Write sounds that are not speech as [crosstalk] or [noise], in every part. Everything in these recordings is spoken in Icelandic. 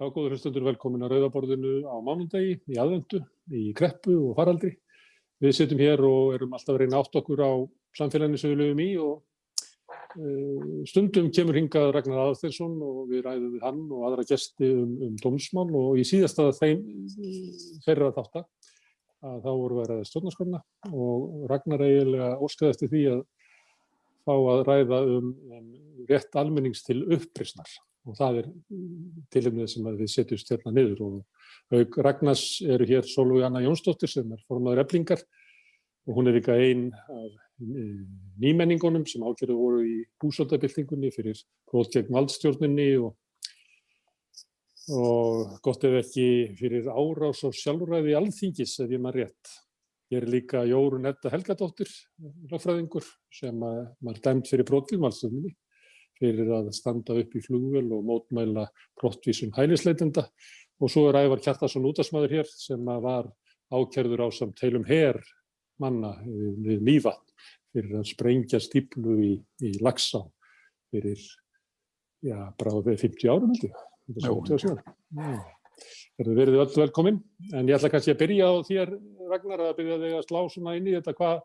Já, góður hlustundur, velkomin að Rauðaborðinu á mánundegi, í aðvendu, í kreppu og faraldri. Við sittum hér og erum alltaf reyna átt okkur á samfélaginu sem við lögum í og uh, stundum kemur hingað Ragnar Aðarsteinsson og við ræðum við hann og aðra gesti um, um dómsmál og í síðasta þeim þeirra þáttar að þá voru við að ræða stjórnarskorna og Ragnar eiginlega óskaði eftir því að fá að ræða um, um rétt almennings til upprisnar og það er tilumnið sem við setjumst hérna niður. Og auk Ragnars eru hér Solveig Anna Jónsdóttir sem er formadur eflingar. Og hún er líka einn af nýmenningunum sem ákjörðu voru í húsóldabildingunni fyrir grót gegn valdstjórnunni og, og gott ef ekki fyrir árás og sjálfræði alþingis ef ég maður rétt. Ég er líka Jórun Edda Helgadóttir, lögfræðingur sem maður dæmt fyrir brótið valdstjórnunni fyrir að standa upp í flugvel og mótmæla brottvísum hælisleitenda. Og svo er Ævar Kjartarsson útasmaður hér sem var ákjörður á samt heilum her manna við lífatn fyrir að sprengja stíplu í, í Lagsá fyrir, já, bráðið 50 árum held ég, þetta er 70 ára. Það verður öll velkominn, en ég ætla kannski að byrja á þér, Ragnar, að byrja þig að slá svona inn í þetta. Hvað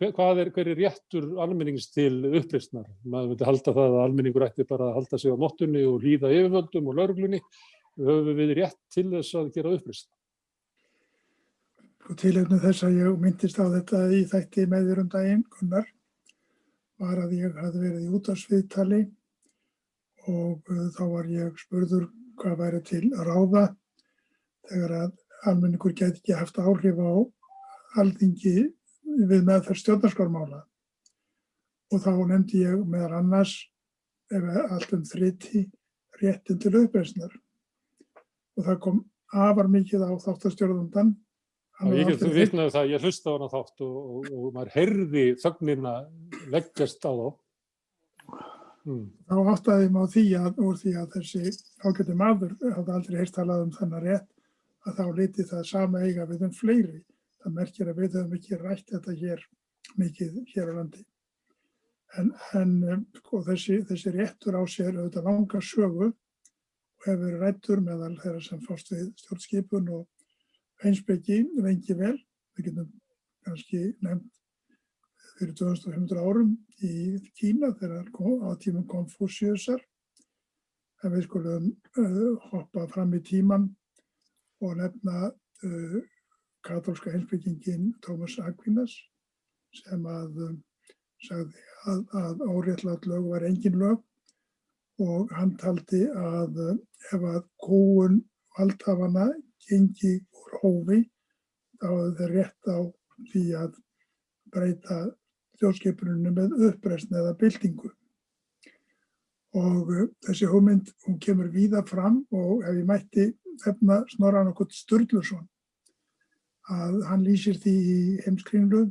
hvað er, hver er réttur almennings til upplýstnar? Maður myndi halda það að almenningur ætti bara að halda sig á mottunni og hlýða yfirvöldum og lauruglunni. Höfum við rétt til þess að gera upplýst? Og tilöfnu þess að ég myndist á þetta í þætti meður um daginn, Gunnar, var að ég hafði verið í útarsviðtali og uh, þá var ég spurður hvað væri til að ráða þegar að almenningur geti ekki haft áhrif á alþingi við meðferð stjórnarskormála og þá nefndi ég meðal annars ef allt um þritti réttin til auðbreysnar og það kom afar mikið á þáttastjórnundan Ég get þú vitnaði það, ég hlusta á hana þátt og, og, og maður herði þögnina leggjast á þá. Hmm. Þá áttaði maður því að úr því að þessi ágættu maður hafði aldrei heist talað um þennan rétt að þá liti það sama eiga við um fleiri það merkir að við höfum ekki rætt þetta hér mikið hér á landi. En, en sko, þessi, þessi réttur á sér auðvitað langa sögu og hefur verið rættur meðal þeirra sem fást við stjórnskipun og einsbyggi lengi vel. Við getum kannski nefnt fyrir 2500 árum í Kína þegar á tímum Konfúsiusar. En við skulum uh, hoppa fram í tíman og nefna uh, katólska heimsbyggingin Tómas Aquinas sem að um, sagði að, að óréttlátt lög var engin lög og hann taldi að um, ef að kóun valdhafana gengi úr hófi þá hefur þeir rétt á því að breyta þjóðskipuninu með uppreysn eða byltingu. Og uh, þessi hugmynd, hún kemur víða fram og ef ég mætti þefna Snorran okkur Sturluson að hann lýsir því í heimskringlu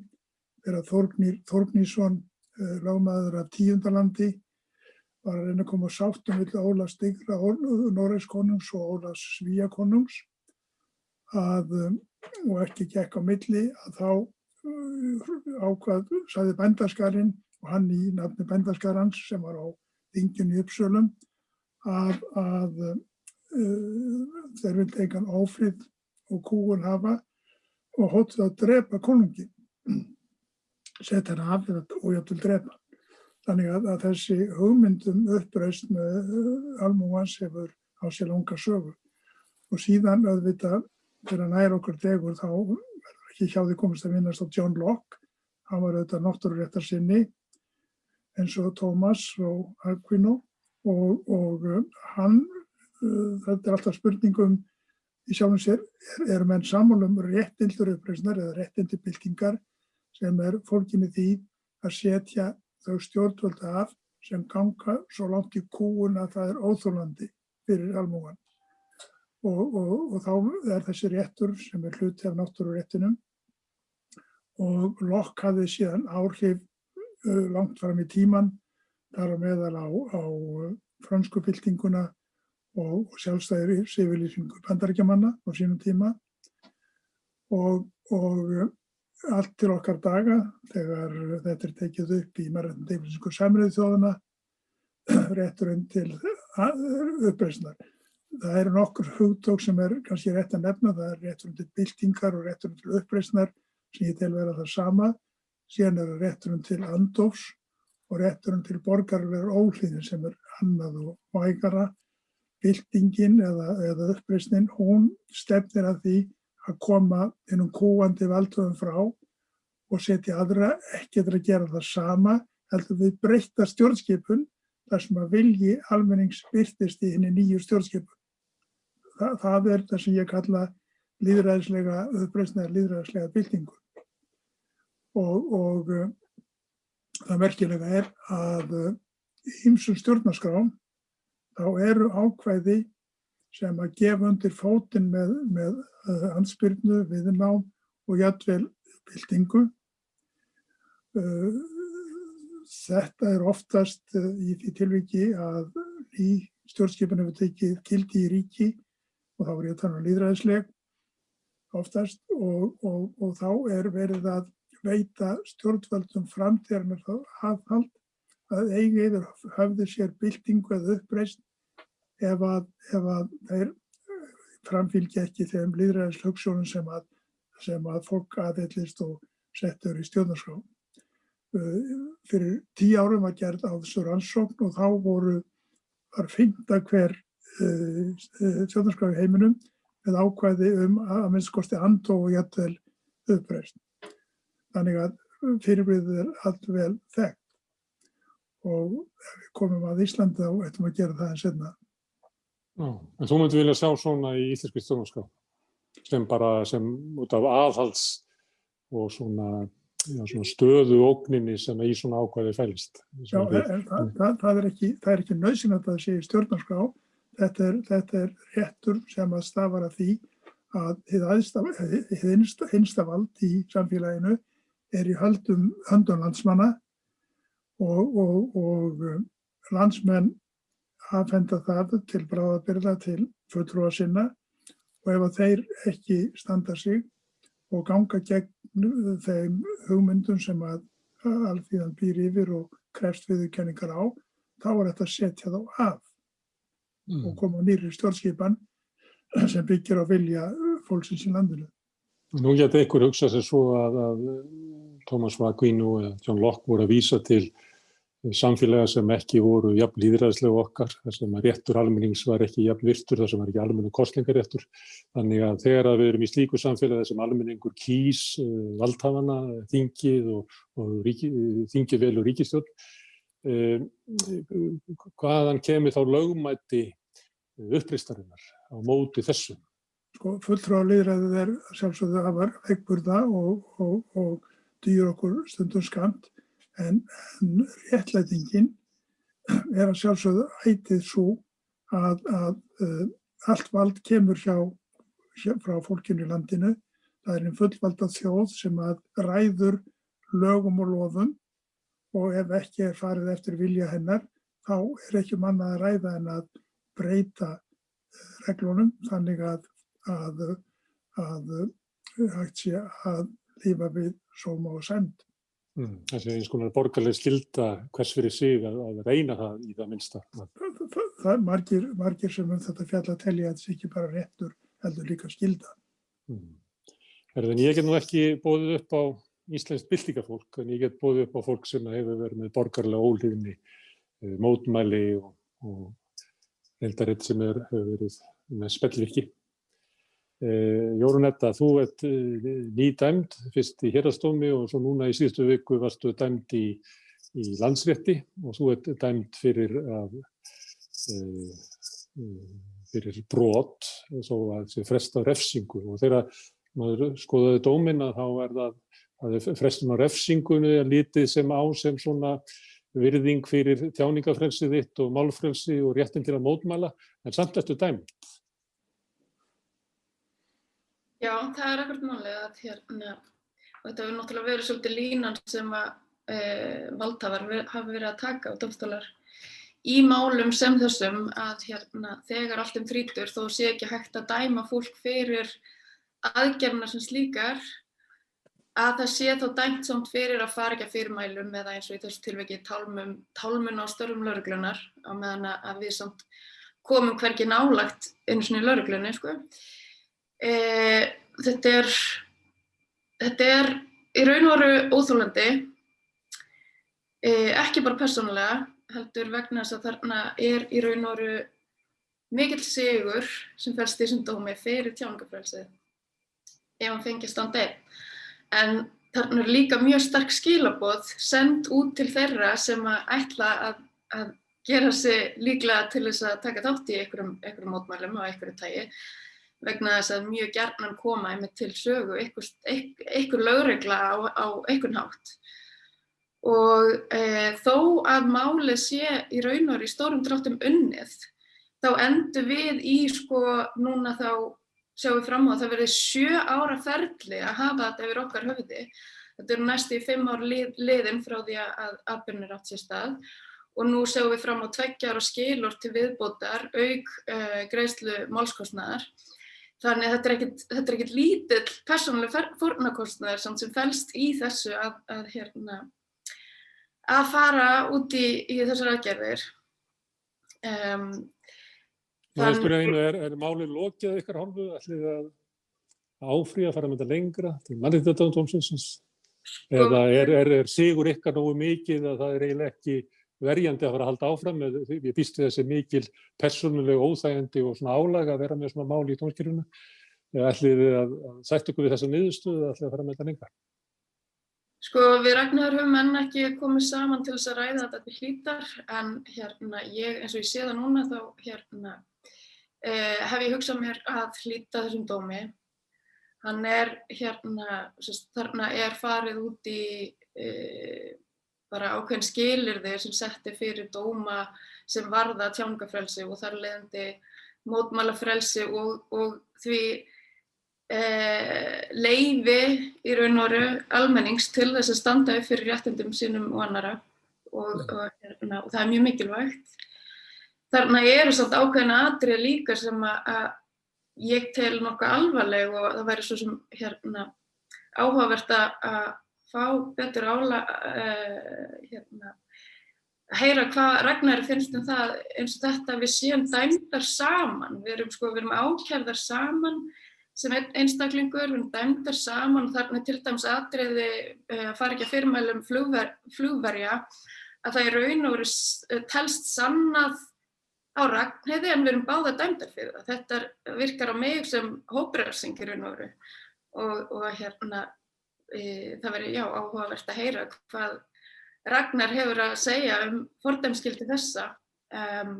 þegar Þorgnir, Þorgnísson, eh, lámaður af tíundalandi, var að reyna að koma sáttum við Óla Stigra, Norregs konungs og Óla Svíja konungs að, um, og ekki gekk á milli að þá uh, ákvað, sæði bændaskarinn og hann í nafni bændaskarans sem var á þingjunni uppsölum að, að uh, þeir vildi engan áfrið og kúun hafa og hóttuð að drepa konungin, setja hann af og hjátt vil drepa. Þannig að, að þessi hugmyndum uppreist með uh, almúans hefur á sér langa sögu. Og síðan auðvitað þegar nær okkur degur þá verður ekki hjá því komist að vinnast á John Locke. Hann var auðvitað náttúruréttar sinni eins og Thomas og Aquino og, og uh, hann, uh, þetta er alltaf spurningum í sjálfum sér eru menn sammálum réttindur uppreysnar eða réttindur byltingar sem er fólkinni því að setja þau stjórnvölda af sem ganga svo langt í kúun að það er óþólandi fyrir almúan. Og, og, og þá er þessi réttur sem er hluti af náttúruréttinum og Locke hafði síðan áhrif uh, langt fram í tíman þar á meðal á, á fransku byltinguna og, og sjálfstæðir sifilísingu bandarækjamanna á sínum tíma og, og eh, allt til okkar daga þegar þetta er tekið upp í margættum samröðu þjóðana [clears throat] rétturinn til uppreysnar. það eru nokkur hugtók sem er kannski rétt að nefna, það er rétturinn til byltingar og rétturinn til uppreysnar sem ég tel vera það sama, síðan er það rétturinn til andofs og rétturinn til borgarlegar óhlýðin sem er annað og vægara. Byltingin eða, eða uppreysnin, hún stefnir að því að koma innum kúandi valdöfum frá og setja aðra ekki að gera það sama, heldur við breyta stjórnskipun þar sem að vilji almennings byrtist í henni nýju stjórnskipun. Þa, það er það sem ég kalla líðræðislega, uppreysnaðar líðræðislega byltingu. Og, og uh, það merkilega er að ímsum uh, stjórnarskrám þá eru ákvæði sem að gefa undir fótinn með, með uh, ansbyrnu, viðnám og jættvel byltingu. Uh, þetta er oftast uh, í því tilviki að í stjórnskipinu hefur tekið kildi í ríki og þá er ég að tala um líðræðisleg oftast og, og, og þá er verið að veita stjórnvöldum framtíðarnar þá aðhald að eigi yfir höfðu sér byltingu eða uppreist ef að, ef að þeir framfylgja ekki þeim líðræðishugssjónum sem að, sem að fólk aðeillist og settur í stjórnarskrá. Fyrir tíu árum var gerð á þessu rannsókn og þá voru var fynda hver stjórnarskrá í heiminum með ákvæði um að minnskosti andó og jættvel uppreist. Þannig að fyrirbriðið er allt vel þekkt og komum að Íslandi þá ættum að gera það en senna. Já, en þú myndi vilja sjá svona í Íslenski stjórnarskrá sem bara sem út af aðhalds og svona, já, svona stöðu ógninni sem í svona ákvæði fælist. Já, en það, það, það er ekki, ekki nöðsyn að það sé í stjórnarskrá. Þetta er, þetta er réttur sem að stafara því að hið hinsta vald í samfélaginu er í höndun landsmanna og, og, og landsmenn aðfenda það til bráðabyrða til fulltrúa sinna og ef að þeir ekki standa sig og ganga gegn þeim hugmyndum sem að alþýðan býr yfir og krefst viðurkenningar á, þá er þetta að setja þá af mm. og koma nýri stjórnskipan sem byggir á vilja fólksins í landinu. Nú getur ykkur hugsað sér svo að, að Thomas Vakvínu og John Locke voru að vísa til samfélaga sem ekki voru jafn líðræðislega okkar, þar sem að réttur almennings var ekki jafn virtur, þar sem var ekki almennu kostlingaréttur. Þannig að þegar að við erum í slíku samfélagi sem almenningur kýs uh, valdhafana, þingið og, og ríki, þingið vel og ríkistjórn, uh, hvaðan kemur þá lögumætti uppristarinnar á móti þessu? Sko fulltrá líðræðið er sjálfsögðu að var veikburða og, og, og dýr okkur stundum skamt en, en réttlætingin er að sjálfsögðu ætið svo að, að uh, allt vald kemur hjá, hjá frá fólkinu í landinu. Það er einn fullvalda þjóð sem að ræður lögum og lofum og ef ekki er farið eftir vilja hennar þá er ekki manna að ræða en að breyta reglunum þannig að, að, að hægt sé að lífa við sóma og send. Mm, þessi eins konar borgarlega skilda hvers fyrir sig að, að reyna það í það minnsta. Það, það, það er margir, margir sem um þetta fjalla telja að þetta ekki bara réttur heldur líka skilda. Mm. Erðin, ég get nú ekki bóðið upp á íslenskt byltingafólk en ég get bóðið upp á fólk sem hefur verið með borgarlega ólíðinni, eh, mótmæli og, og reildaritt sem er, hefur verið með spellviki. Eh, Jórunetta, þú ert eh, nýdæmd fyrst í hérastómi og svo núna í síðustu viku varstu dæmd í, í landsrétti og þú ert dæmd fyrir, að, e, fyrir brot svo að það fresta refsingu og þegar maður skoðaði dómin að þá er það að frestum á refsingunni er lítið sem á sem svona virðing fyrir tjáningafrelsið þitt og málfrelsi og réttin til að mótmæla en samt eftir dæmd. Já, það er ekkert málið að hérna, og þetta hefur náttúrulega verið svolítið línan sem að e, valdhafar hafa verið að taka á domstólar í málum sem þessum að hérna, þegar allt um þrítur þó sé ekki hægt að dæma fólk fyrir aðgerna sem slíkar að það sé þá dæmt samt fyrir að fara ekki að fyrirmælum eða eins og í þessu tilveki tálmun á störfum lauruglunar á meðan að við samt komum hverki nálagt einu svona í lauruglunni sko. E, þetta er þetta er í raun og veru óþólandi e, ekki bara persónulega heldur vegna þess að þarna er í raun og veru mikill sigur sem fælst í þessum dómi fyrir tjáningafrælsið ef hann fengist án deg en þarna er líka mjög stark skilaboð send út til þeirra sem að ætla að, að gera sig líklega til þess að taka þátt í einhverjum mótmælum á einhverju tægi vegna þess að mjög gerðnan koma einmitt til sögu einhver, einhver, lögregla á, á einhvern hátt og e, þó að máli sé í raun og í stórum dráttum unnið þá endur við í sko núna þá sjáum við fram á að það verði sjö ára ferli að hafa þetta yfir okkar höfði. Þetta eru næstu í fimm ár lið, liðin frá því að atbyrnir átt sér stað og nú sjáum við fram á tveggjar og skilur til viðbótar auk uh, greiðslu málskostnaðar. Þannig að þetta er ekkit, þetta er ekkit lítill persónuleg fórnarkostnaðar sem fælst í þessu að, að, hérna, að fara út í, í þessar aðgerðir. Um, Þann... einu, er, er málið lokið ykkar hálfu ætlið að áfrí að fara með þetta lengra til mannriðdöndómsins sko, eða er, er, er sigur ykkar nógu mikið að það er eiginlega ekki verjandi að fara að halda áfram með, ég býst við þessi mikil persónuleg óþægandi og svona álag að vera með svona máli í tónskjöruna ætlið þið að, að sætt okkur við þessa niðurstöðu ætlið að fara með þetta lengra Sko við Ragnar höfum enn ekki komið saman til þess að ræða þetta til hlítar en hérna ég eins og ég sé það núna þá hérna eh, hef ég hugsað mér að hlýta þessum dómi. Hann er hérna, sérst, þarna er farið út í eh, bara ákveðin skilirði sem setti fyrir dóma sem varða tjáningafrelsi og þar leðandi mótmálafrelsi og, og því eh, leifi í raun og veru almennings til þess að standa upp fyrir réttindum sínum og annara og, og, hérna, og það er mjög mikilvægt. Þarna eru svolítið ákveðina atrið líka sem að ég tel nokkuð alvarleg og það væri svo sem hérna áhugavert að fá betur ála uh, hérna, að heyra hvað Ragnari finnst um það eins og þetta. Við séum dæmdar saman, við erum sko, erum ákjærðar saman sem einstaklingur, við erum dæmdar saman. Og þarna til dæms atriði uh, fara ekki að fyrirmælum flugver, flugverja að það í raun og veru telst sannað á Ragnheiði en við erum báða dæmdar fyrir það. Þetta virkar á mig sem hóprefsingir og, og hérna e, það verður já áhugavert að heyra hvað Ragnar hefur að segja um fordæmskildi þessa. Um,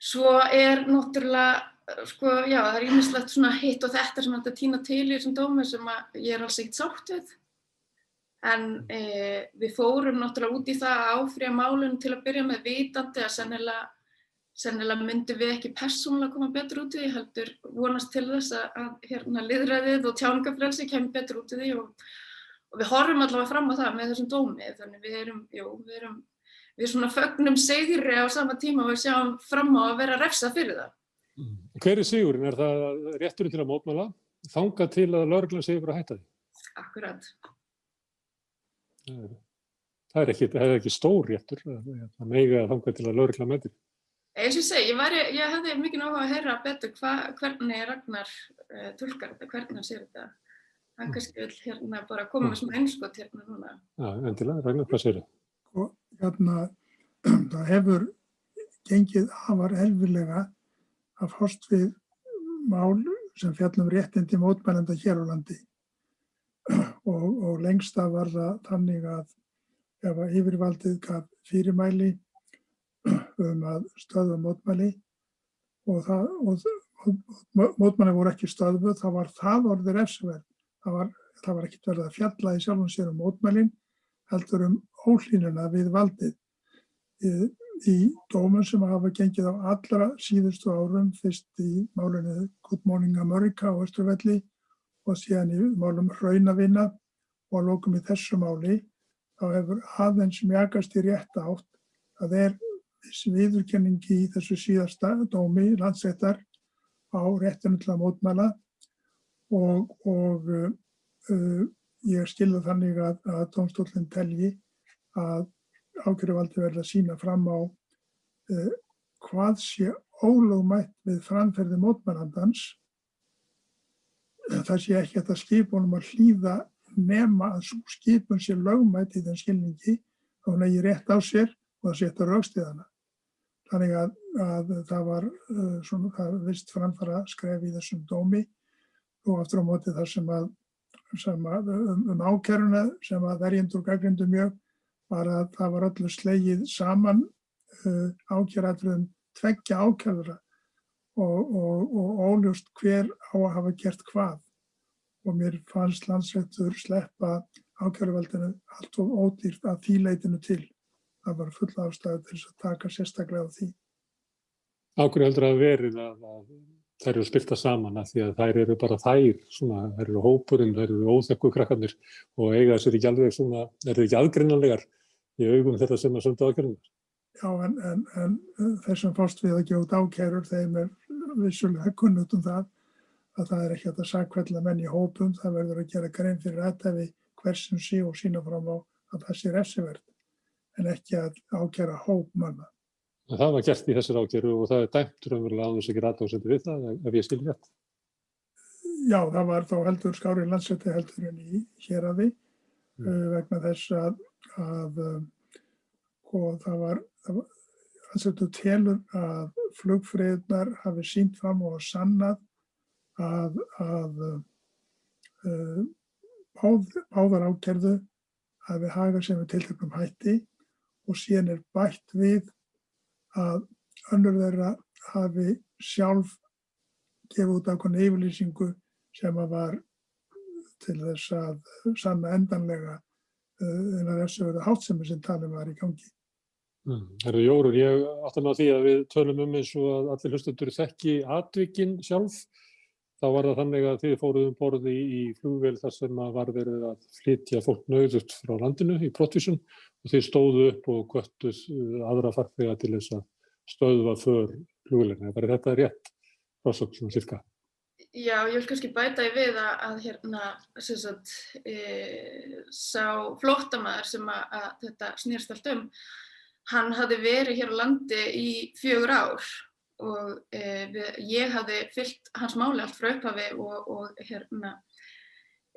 svo er náttúrulega sko já það er ímislegt svona hitt og þetta sem þetta týna til í þessum dómi sem ég er alls ekkert sátt við. En eh, við fórum náttúrulega út í það að áfrýja málun til að byrja með vitandi að sennilega, sennilega myndum við ekki persónulega koma betur út í því, heldur vonast til þess að, að hérna, liðræðið og tjáningafrelsi kemur betur út í því og, og við horfum allavega fram á það með þessum dómi. Þannig við erum, jú, við erum, við svona fögnum segri á sama tíma og við sjáum fram á að vera refsa fyrir það. Mm. Hver er sigurinn? Er það rétturinn til að mótmála? Þanga til að lauruglan segur að hætta því? Akkurat. Það er ekki, það er ekki stór réttur, það meiga þanga til að laurikla með því. Eins og ég segi, ég, væri, ég hefði mikið náttúrulega að heyra betur hva, hvernig Ragnar uh, tölkar þetta, hvernig hann sér þetta. Hann mm. kannski vil hérna bara koma með mm. svona einskott hérna núna. Já, endilega, Ragnar, hvað sér það? Og hérna, [clears throat] það hefur gengið afar elvilega að fórst við mál sem fjallum réttindi mótmælenda hér á landi [clears throat] og, og lengst af var það þannig að ef að yfirvaldið gaf fyrirmæli um að stöða mótmæli og, það, og, mótmæli voru ekki stöðbuð, þá var það orðið refsverð. Það var, það var ekkert verið að fjalla í sjálfum sér um mótmælin, heldur um ólínuna við valdið. Í, í dómun sem hafa gengið á allra síðustu árum, fyrst í málunni Good Morning America á Östurvelli og síðan í málum raunavinna og að lókum í þessu máli þá hefur aðeins mjagast í rétt átt að þessi viðurkenningi í þessu síðasta dómi landsettar á réttinu til að mótmæla. Og, og uh, ég skilða þannig að, að dómstólinn telji að ákveðuvaldi verða að sína fram á uh, hvað sé ólögmætt við framferði mótmennandans það sé ekki að skipunum að hlýða nema að skipun sé lögmætt í þenn skilningi. Þá hún eigi rétt á sér og það setja raukstíðana. Þannig að, að það var uh, svona, það vist framfara skref í þessum dómi og aftur á móti þar sem að, sem að um, um ákeruna sem að verjendur gaggrindu mjög var að það var öllu slegið saman uh, ákjæratriðum tveggja ákjæðura og, og, og óljóst hver á að hafa gert hvað og mér fannst landsrættur sleppa ákjöruvaldinu allt of ódýrt að því leitinu til. Það var full ástæðu til þess að taka sérstaklega á því. Ákveður heldur að verið að, að þær eru spilta saman að því að þær eru bara þær, svona, þær eru hópurinn, þær eru óþekku krakkarnir og eiga þessir ekki alveg svona, eru ekki aðgrinnanlegar í augum þetta sem er sömndu ákjörðunar. Já, en, en, en þessum fórst við að út ákjörur þeim er vissulega kunnut um það að það er ekki að það sakvella menn í hópum, það verður að gera grein fyrir aðtæfi hversum sí og sína fram á að það sé refsivert en ekki að ákjara hóp manna. Það var gert í þessar ákjæru og það er dæmt raunverulega á þess að gera aðdáðsendu við það ef ég skilji rétt. Já, það var þá heldur skári landsætti heldur en í hér að því mm. uh, vegna þess að, að uh, það var, var landsættu telur að flugfriðnar hafi sínt fram og sannað að, að uh, báð, báðar ákerðu að við haga sem við tiltöknum hætti og síðan er bætt við að önnur þeirra hafi sjálf gefið út ákvæmlega yfirlýsingu sem að var til þess að sanna endanlega en að þessu verið hátsemi sem talum var í gangi. Mm. Herru Jórun, ég átti með því að við tölum um eins og að allir hlustundur þekki atvikin sjálf þá var það þannig að þið fóruðum borði í flugvél þar sem að var verið að flytja fólk nöðut frá landinu í Prottvísun og þið stóðu upp og göttuð uh, aðra farþega til þess að stöðva för flugvélina. Var þetta rétt frásökk svona cirka? Já, ég vil kannski bæta í við að, að hérna, sagt, e, sá flóttamæður sem að, að þetta snýrst allt um, hann hafði verið hér á landi í fjögur ár og e, við, ég hafði fyllt hans máli allt frá upphafi og, og hérna,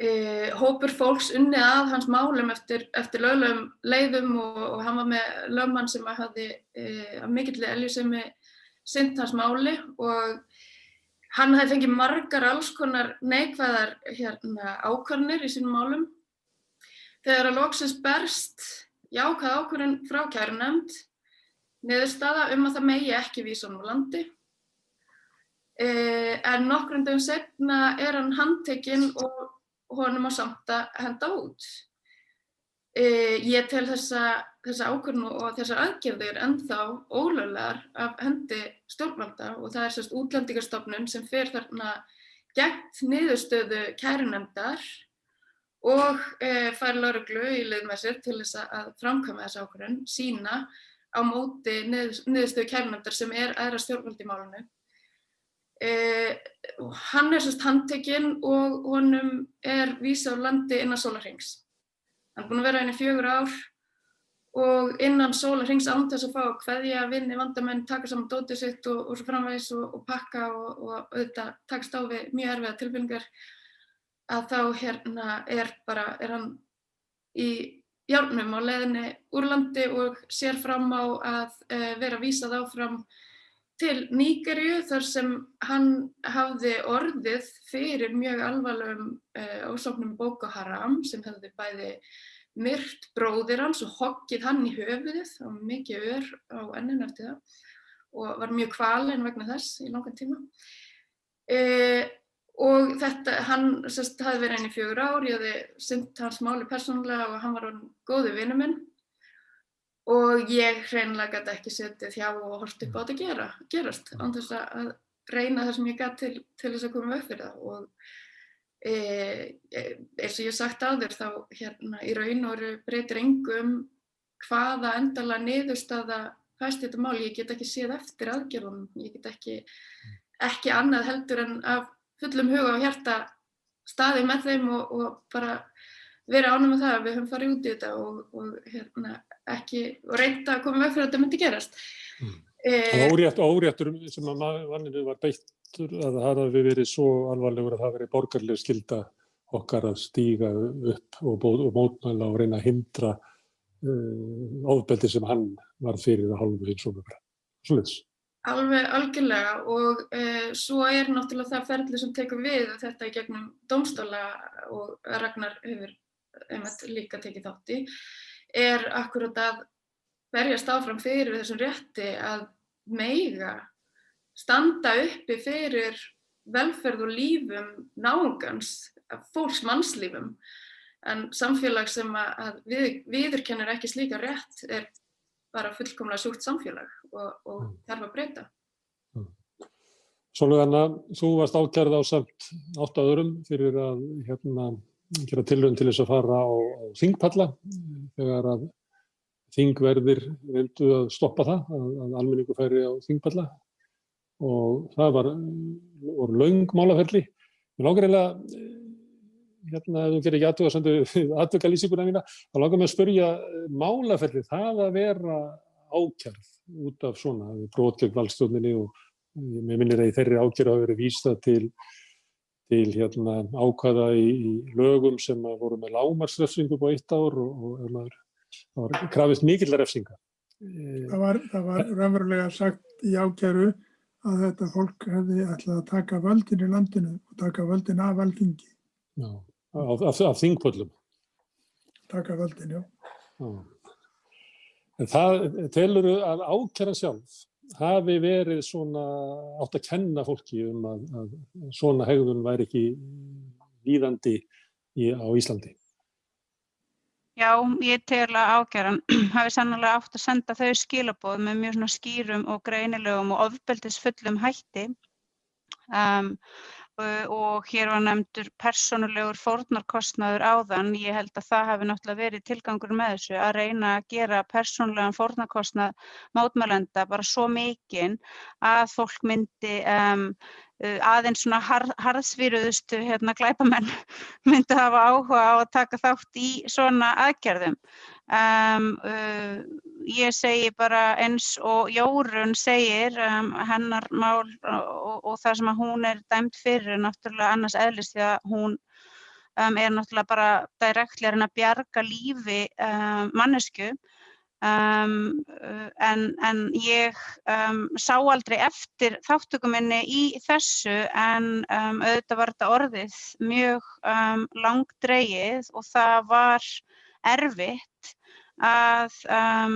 e, hópur fólks unnið að hans málum eftir, eftir löglegum leiðum og, og hann var með lögmann sem hafði e, að mikill eljursemi synd hans máli og hann hafði fengið margar alls konar neikvæðar hérna, ákvarnir í sínum málum. Þegar að loksins berst jákað ákvarðin frá kærunæmt niðurstaða um að það megi ekki vísa hann úr landi. Eh, en nokkrum dagum setna er hann handtekinn og honum á samt að henda út. Eh, ég tel þessa, þessa ákvörnu og þessar aðgerðir ennþá ólöglegar af hendi stjórnvalda og það er sérst útlendingarstofnun sem fer þarna gegnt niðurstöðu kærunemdar og e, fær lauruglu í sér til þess að framkvæma þessa ákvörðun, sína á móti niðurstöðu kærnöndar sem er aðra stjórnvöld í málunum. Eh, hann er sérst handtekinn og honum er vísað á landi innan sólarhengs. Hann er búin að vera henni fjögur ár og innan sólarhengs án þess að fá að hveðja vinni vandamenn, taka saman dótið sitt og, og svo framvegis og, og pakka og, og auðvitað takst á við mjög erfiða tilbynningar að þá hérna er bara, er hann í járnum á leðinni úr landi og sér fram á að uh, vera vísað áfram til Níkerju þar sem hann hafði orðið fyrir mjög alvarlegum uh, ósáknum Boko Haram sem hefði bæði myrt bróðir hans og hokkið hann í höfuðið, var mikið ör á ennin eftir það og var mjög kvalinn vegna þess í langan tíma. Uh, og þetta, hann sérst, hafði verið henni í fjögur ár, ég hafði synt hans máli persónulega og hann var góði vinnu minn og ég hreinlega gæti ekki setið hjá og hort upp á þetta gera, gerast án þess að reyna það sem ég gæti til, til þess að koma upp fyrir það. Og e, e, eins og ég sagt þér þá hérna í raun og breytir engum hvaða endala niðurstaða fæst þetta mál, ég get ekki séð eftir aðgerðunum, ég get ekki, ekki annað heldur en af fullum huga og hjarta staði með þeim og, og bara verið ánum með það að við höfum farið út í þetta og, og hérna, ekki, og reynda að koma með fyrir að þetta myndi gerast. Mm. Eh, órétt, óréttur sem að manninu var beittur að það hafi verið svo alvarlegur að það verið borgarlega skilda okkar að stíga upp og, og mótmæla og reyna að hindra uh, ofbeldi sem hann var fyrir að hálfu hins og mjög. Svolítið. Alveg algjörlega og uh, svo er náttúrulega það ferli sem tekur við þetta í gegnum domstóla og Ragnar hefur einmitt líka tekið þátti er akkurat að verjast áfram fyrir þessum rétti að meiga standa uppi fyrir velferð og lífum náungans, fólks mannslífum en samfélag sem að við, viðurkennir ekki slíka rétt er bara fullkomlega sjúkt samfélag og, og mm. þarf að breyta. Mm. Svolítið Anna, þú varst ákjærið á samt átt öðrum fyrir að hérna, gera tilhörn til þess að fara á, á þingpalla þegar að þingverðir vildu að stoppa það, að, að almenningu færi á þingpalla og það var, voru laungmálaferli. Mér langar eiginlega, hérna, ef þú gerir ekki aðtökalýsinguna mína, þá langar mér að spörja málaferli, það að vera ákjærð út af svona, brot gegn valdstjóninni og mér minnir að í þeirri ákjærð hafa verið vístað til til hérna, ákvæða í, í lögum sem voru með lámarsrefsingu på eitt ár og, og maður, það var krafist mikill refsinga. Það var, það var raunverulega sagt í ákjæru að þetta fólk hefði ætlað að taka völdin í landinu og taka völdin af valdingi. Já, af, af, af þingpöllum. Taka völdin, já. já. En það telur að ákjæra sjálf hafi verið svona átt að kenna fólki um að, að svona hegðun væri ekki líðandi í, á Íslandi? Já, ég tel að ágæran [clears throat] hafi sannlega átt að senda þau skilaboð með mjög skýrum og greinilegum og ofbeldisfullum hætti um, og hér var nefndur personulegur fórnarkostnaður áðan. Ég held að það hefði náttúrulega verið tilgangur með þessu að reyna að gera personulegan fórnarkostnað mátmælenda bara svo mikinn að fólk myndi um, aðeins svona har, harðsvíruðustu hérna, glæpamenn [laughs] myndi hafa áhuga á að taka þátt í svona aðgerðum. Um, uh, ég segi bara eins og Jórun segir um, hennar mál og, og það sem hún er dæmt fyrir er náttúrulega annars eðlist því að hún um, er náttúrulega bara direktlega að bjarga lífi mannesku Um, en, en ég um, sá aldrei eftir þáttökuminni í þessu en um, auðvitað var þetta orðið mjög langdreigið og það var erfitt að um,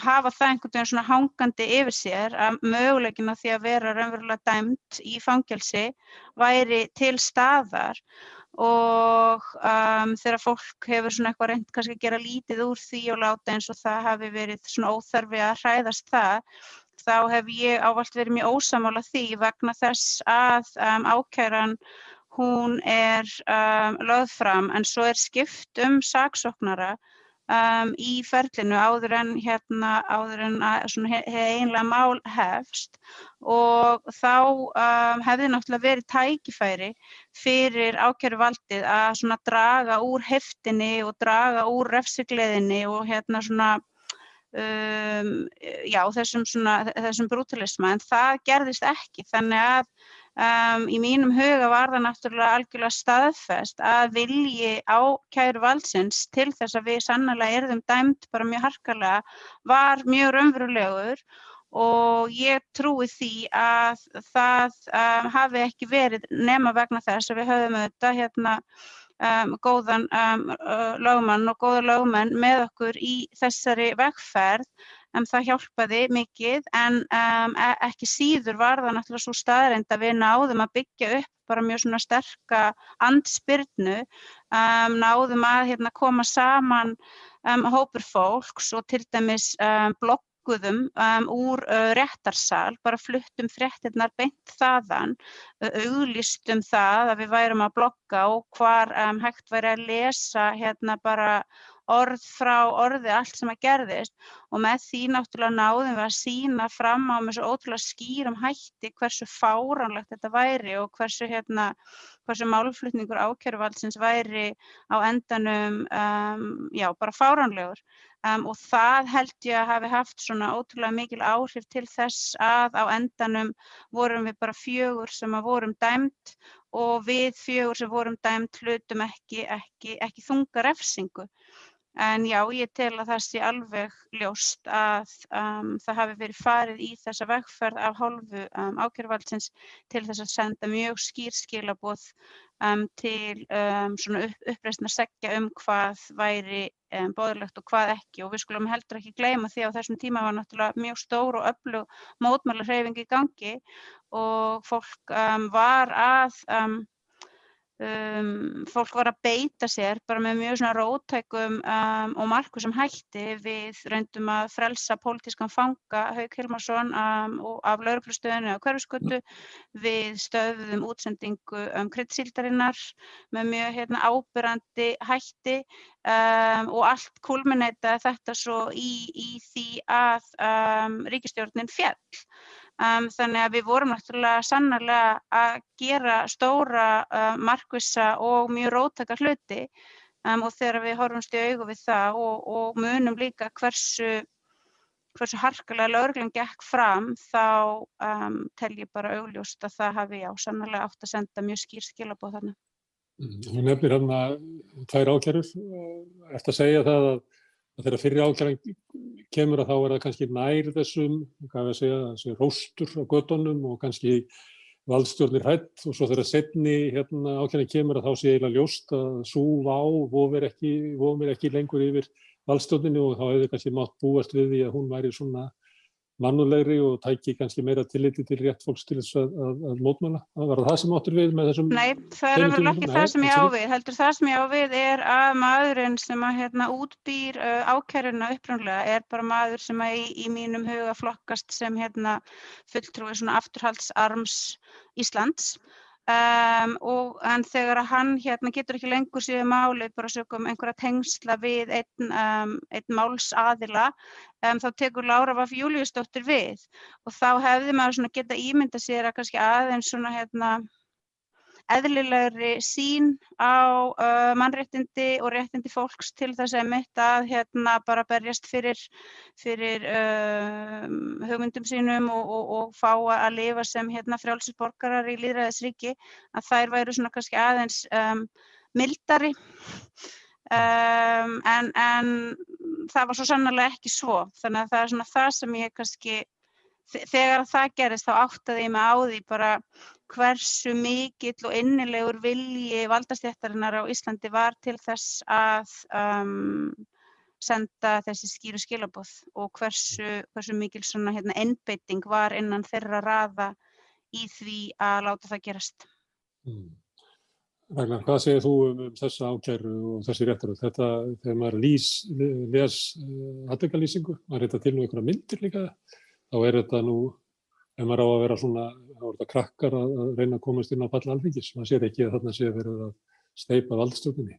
hafa það einhvern veginn svona hangandi yfir sér að mögulegina því að vera raunverulega dæmt í fangelsi væri til staðar og um, þegar fólk hefur svona eitthvað reynd kannski að gera lítið úr því og láta eins og það hafi verið svona óþarfi að hræðast það þá hef ég ávalt verið mjög ósamála því vegna þess að um, ákæran hún er um, lögð fram. En svo er skipt um saksóknara um, í ferlinu áður en, hérna, áður en að, einlega mál hefst. Og þá um, hefði náttúrulega verið tækifæri fyrir ákjæru valdið að draga úr heftinni og draga úr refsigleðinni og hérna svona Um, já, þessum, þessum brútalisma. En það gerðist ekki. Þannig að Um, í mínum huga var það náttúrulega algjörlega staðfest að vilji ákæru valdsins til þess að við sannlega erðum dæmt bara mjög harkalega var mjög raunverulegur og ég trúi því að það um, hafi ekki verið nema vegna þess að við höfum auðvitað hérna um, góðan lögmann og góða lögmenn með okkur í þessari vegferð um, það hjálpaði mikið en um, ekki síður var það náttúrulega svo staðrind að við náðum að byggja upp bara mjög svona sterka andspyrnu, um, náðum að hérna, koma saman hópur fólks og til dæmis blokk um, úr uh, réttarsal, bara fluttum fréttinnar beint þaðan, uh, auglýstum það að við værum að blogga og hvar um, hægt væri að lesa hérna bara orð frá orði allt sem að gerðist og með því náttúrulega náðum við að sína fram á með svo ótrúlega skýrum hætti hversu fáránlegt þetta væri og hversu, hérna, hversu málflutningur ákjörvaldsins væri á endanum um, já, bara fáránlegur. Um, og það held ég að hafi haft svona ótrúlega mikil áhrif til þess að á endanum vorum við bara fjögur sem að vorum dæmt og við fjögur sem vorum dæmt hlutum ekki, ekki, ekki þunga refsingu. En já, ég tel að það sé alveg ljóst að um, það hafi verið farið í þessa vegferð af hálfu um, ákjörvaldsins til þess að senda mjög skýr skilaboð um, til um, upp, uppreysna segja um hvað væri um, bóðilegt og hvað ekki. Og við skulum heldur ekki gleyma því á þessum tíma var náttúrulega mjög stór og öflug mótmæla hreyfing í gangi og fólk um, var að Um, fólk var að beita sér bara með mjög svona rótækum um, og markusum hætti. Við reyndum að frelsa pólitískan fanga Haug Hilmarsson um, af lauruglustöðinu á hverfiskötu við stöðum útsendingu um kryddsíldarinnar með mjög hérna, ábyrrandi hætti. Um, og allt kulminæta þetta svo í, í því að um, ríkistjórnin fjall Um, þannig að við vorum náttúrulega sannarlega að gera stóra, uh, markvissa og mjög rótaka hluti um, og þegar við horfumst í augu við það og, og munum líka hversu, hversu harkalega lögurglun gekk fram þá um, tel ég bara augljóst að það hafi já sannarlega átt að senda mjög skýr skilabóð þarna. Hún nefnir hann að tvær ákjærur, eftir að segja það að þegar fyrir ákjæran kemur að þá er það kannski nær þessum, hvað við að segja, þessi róstur á gödunum og kannski valdstjórnir hætt og svo þegar setni hérna, ákjæran kemur að þá sé eiginlega ljóst að svo vá vofir ekki, ekki lengur yfir valdstjórninu og þá hefur kannski mátt búast við því að hún væri svona mannulegri og tæki kannski meira tilliti til rétt fólks til þess að, að, að mótmála. Það var það sem áttur við með þessum... Nei, það er vel ekki það sem ég ávið. Heldur það sem ég ávið er að maðurinn sem að hérna, útbýr uh, ákæruna uppröndlega er bara maður sem að í, í mínum huga flokkast sem hérna, fulltrúi svona afturhaldsarms Íslands Um, og, en þegar hann hérna, getur ekki lengur síðan máli bara sögum einhverja tengsla við einn, um, einn málsaðila um, þá tekur Lára Vaff Júliusdóttir við. Og þá hefði maður geta ímynda sér að kannski aðeins svona hérna eðlilegri sín á uh, mannréttindi og réttindi fólks til þess að mitt að hérna bara berjast fyrir, fyrir uh, hugmyndum sínum og, og, og fá að lifa sem hérna frjálsinsborgarar í líðræðisríki að þær væru svona kannski aðeins um, mildari. Um, en, en það var svo sannlega ekki svo. Þannig að það er svona það sem ég kannski þegar það gerist þá áttaði ég mig á því bara hversu mikill og innilegur vilji valdastjættarinnar á Íslandi var til þess að um, senda þessi skýru skilabóð og hversu, hversu mikil svona hérna einbeiting var innan þeirra raða í því að láta það gerast. Mm. Ragnar, hvað segir þú um, um þessa ákjæru og þessi réttur? Þetta, þegar maður lýs, les uh, aðdöngallýsingu, maður reyta til nú einhverja myndir líka, þá er þetta nú ef maður á að vera svona, þá er þetta krakkar að, að reyna að komast inn á palla alþingis. Man sér ekki að þarna sé að vera að steipa valdstjórnini.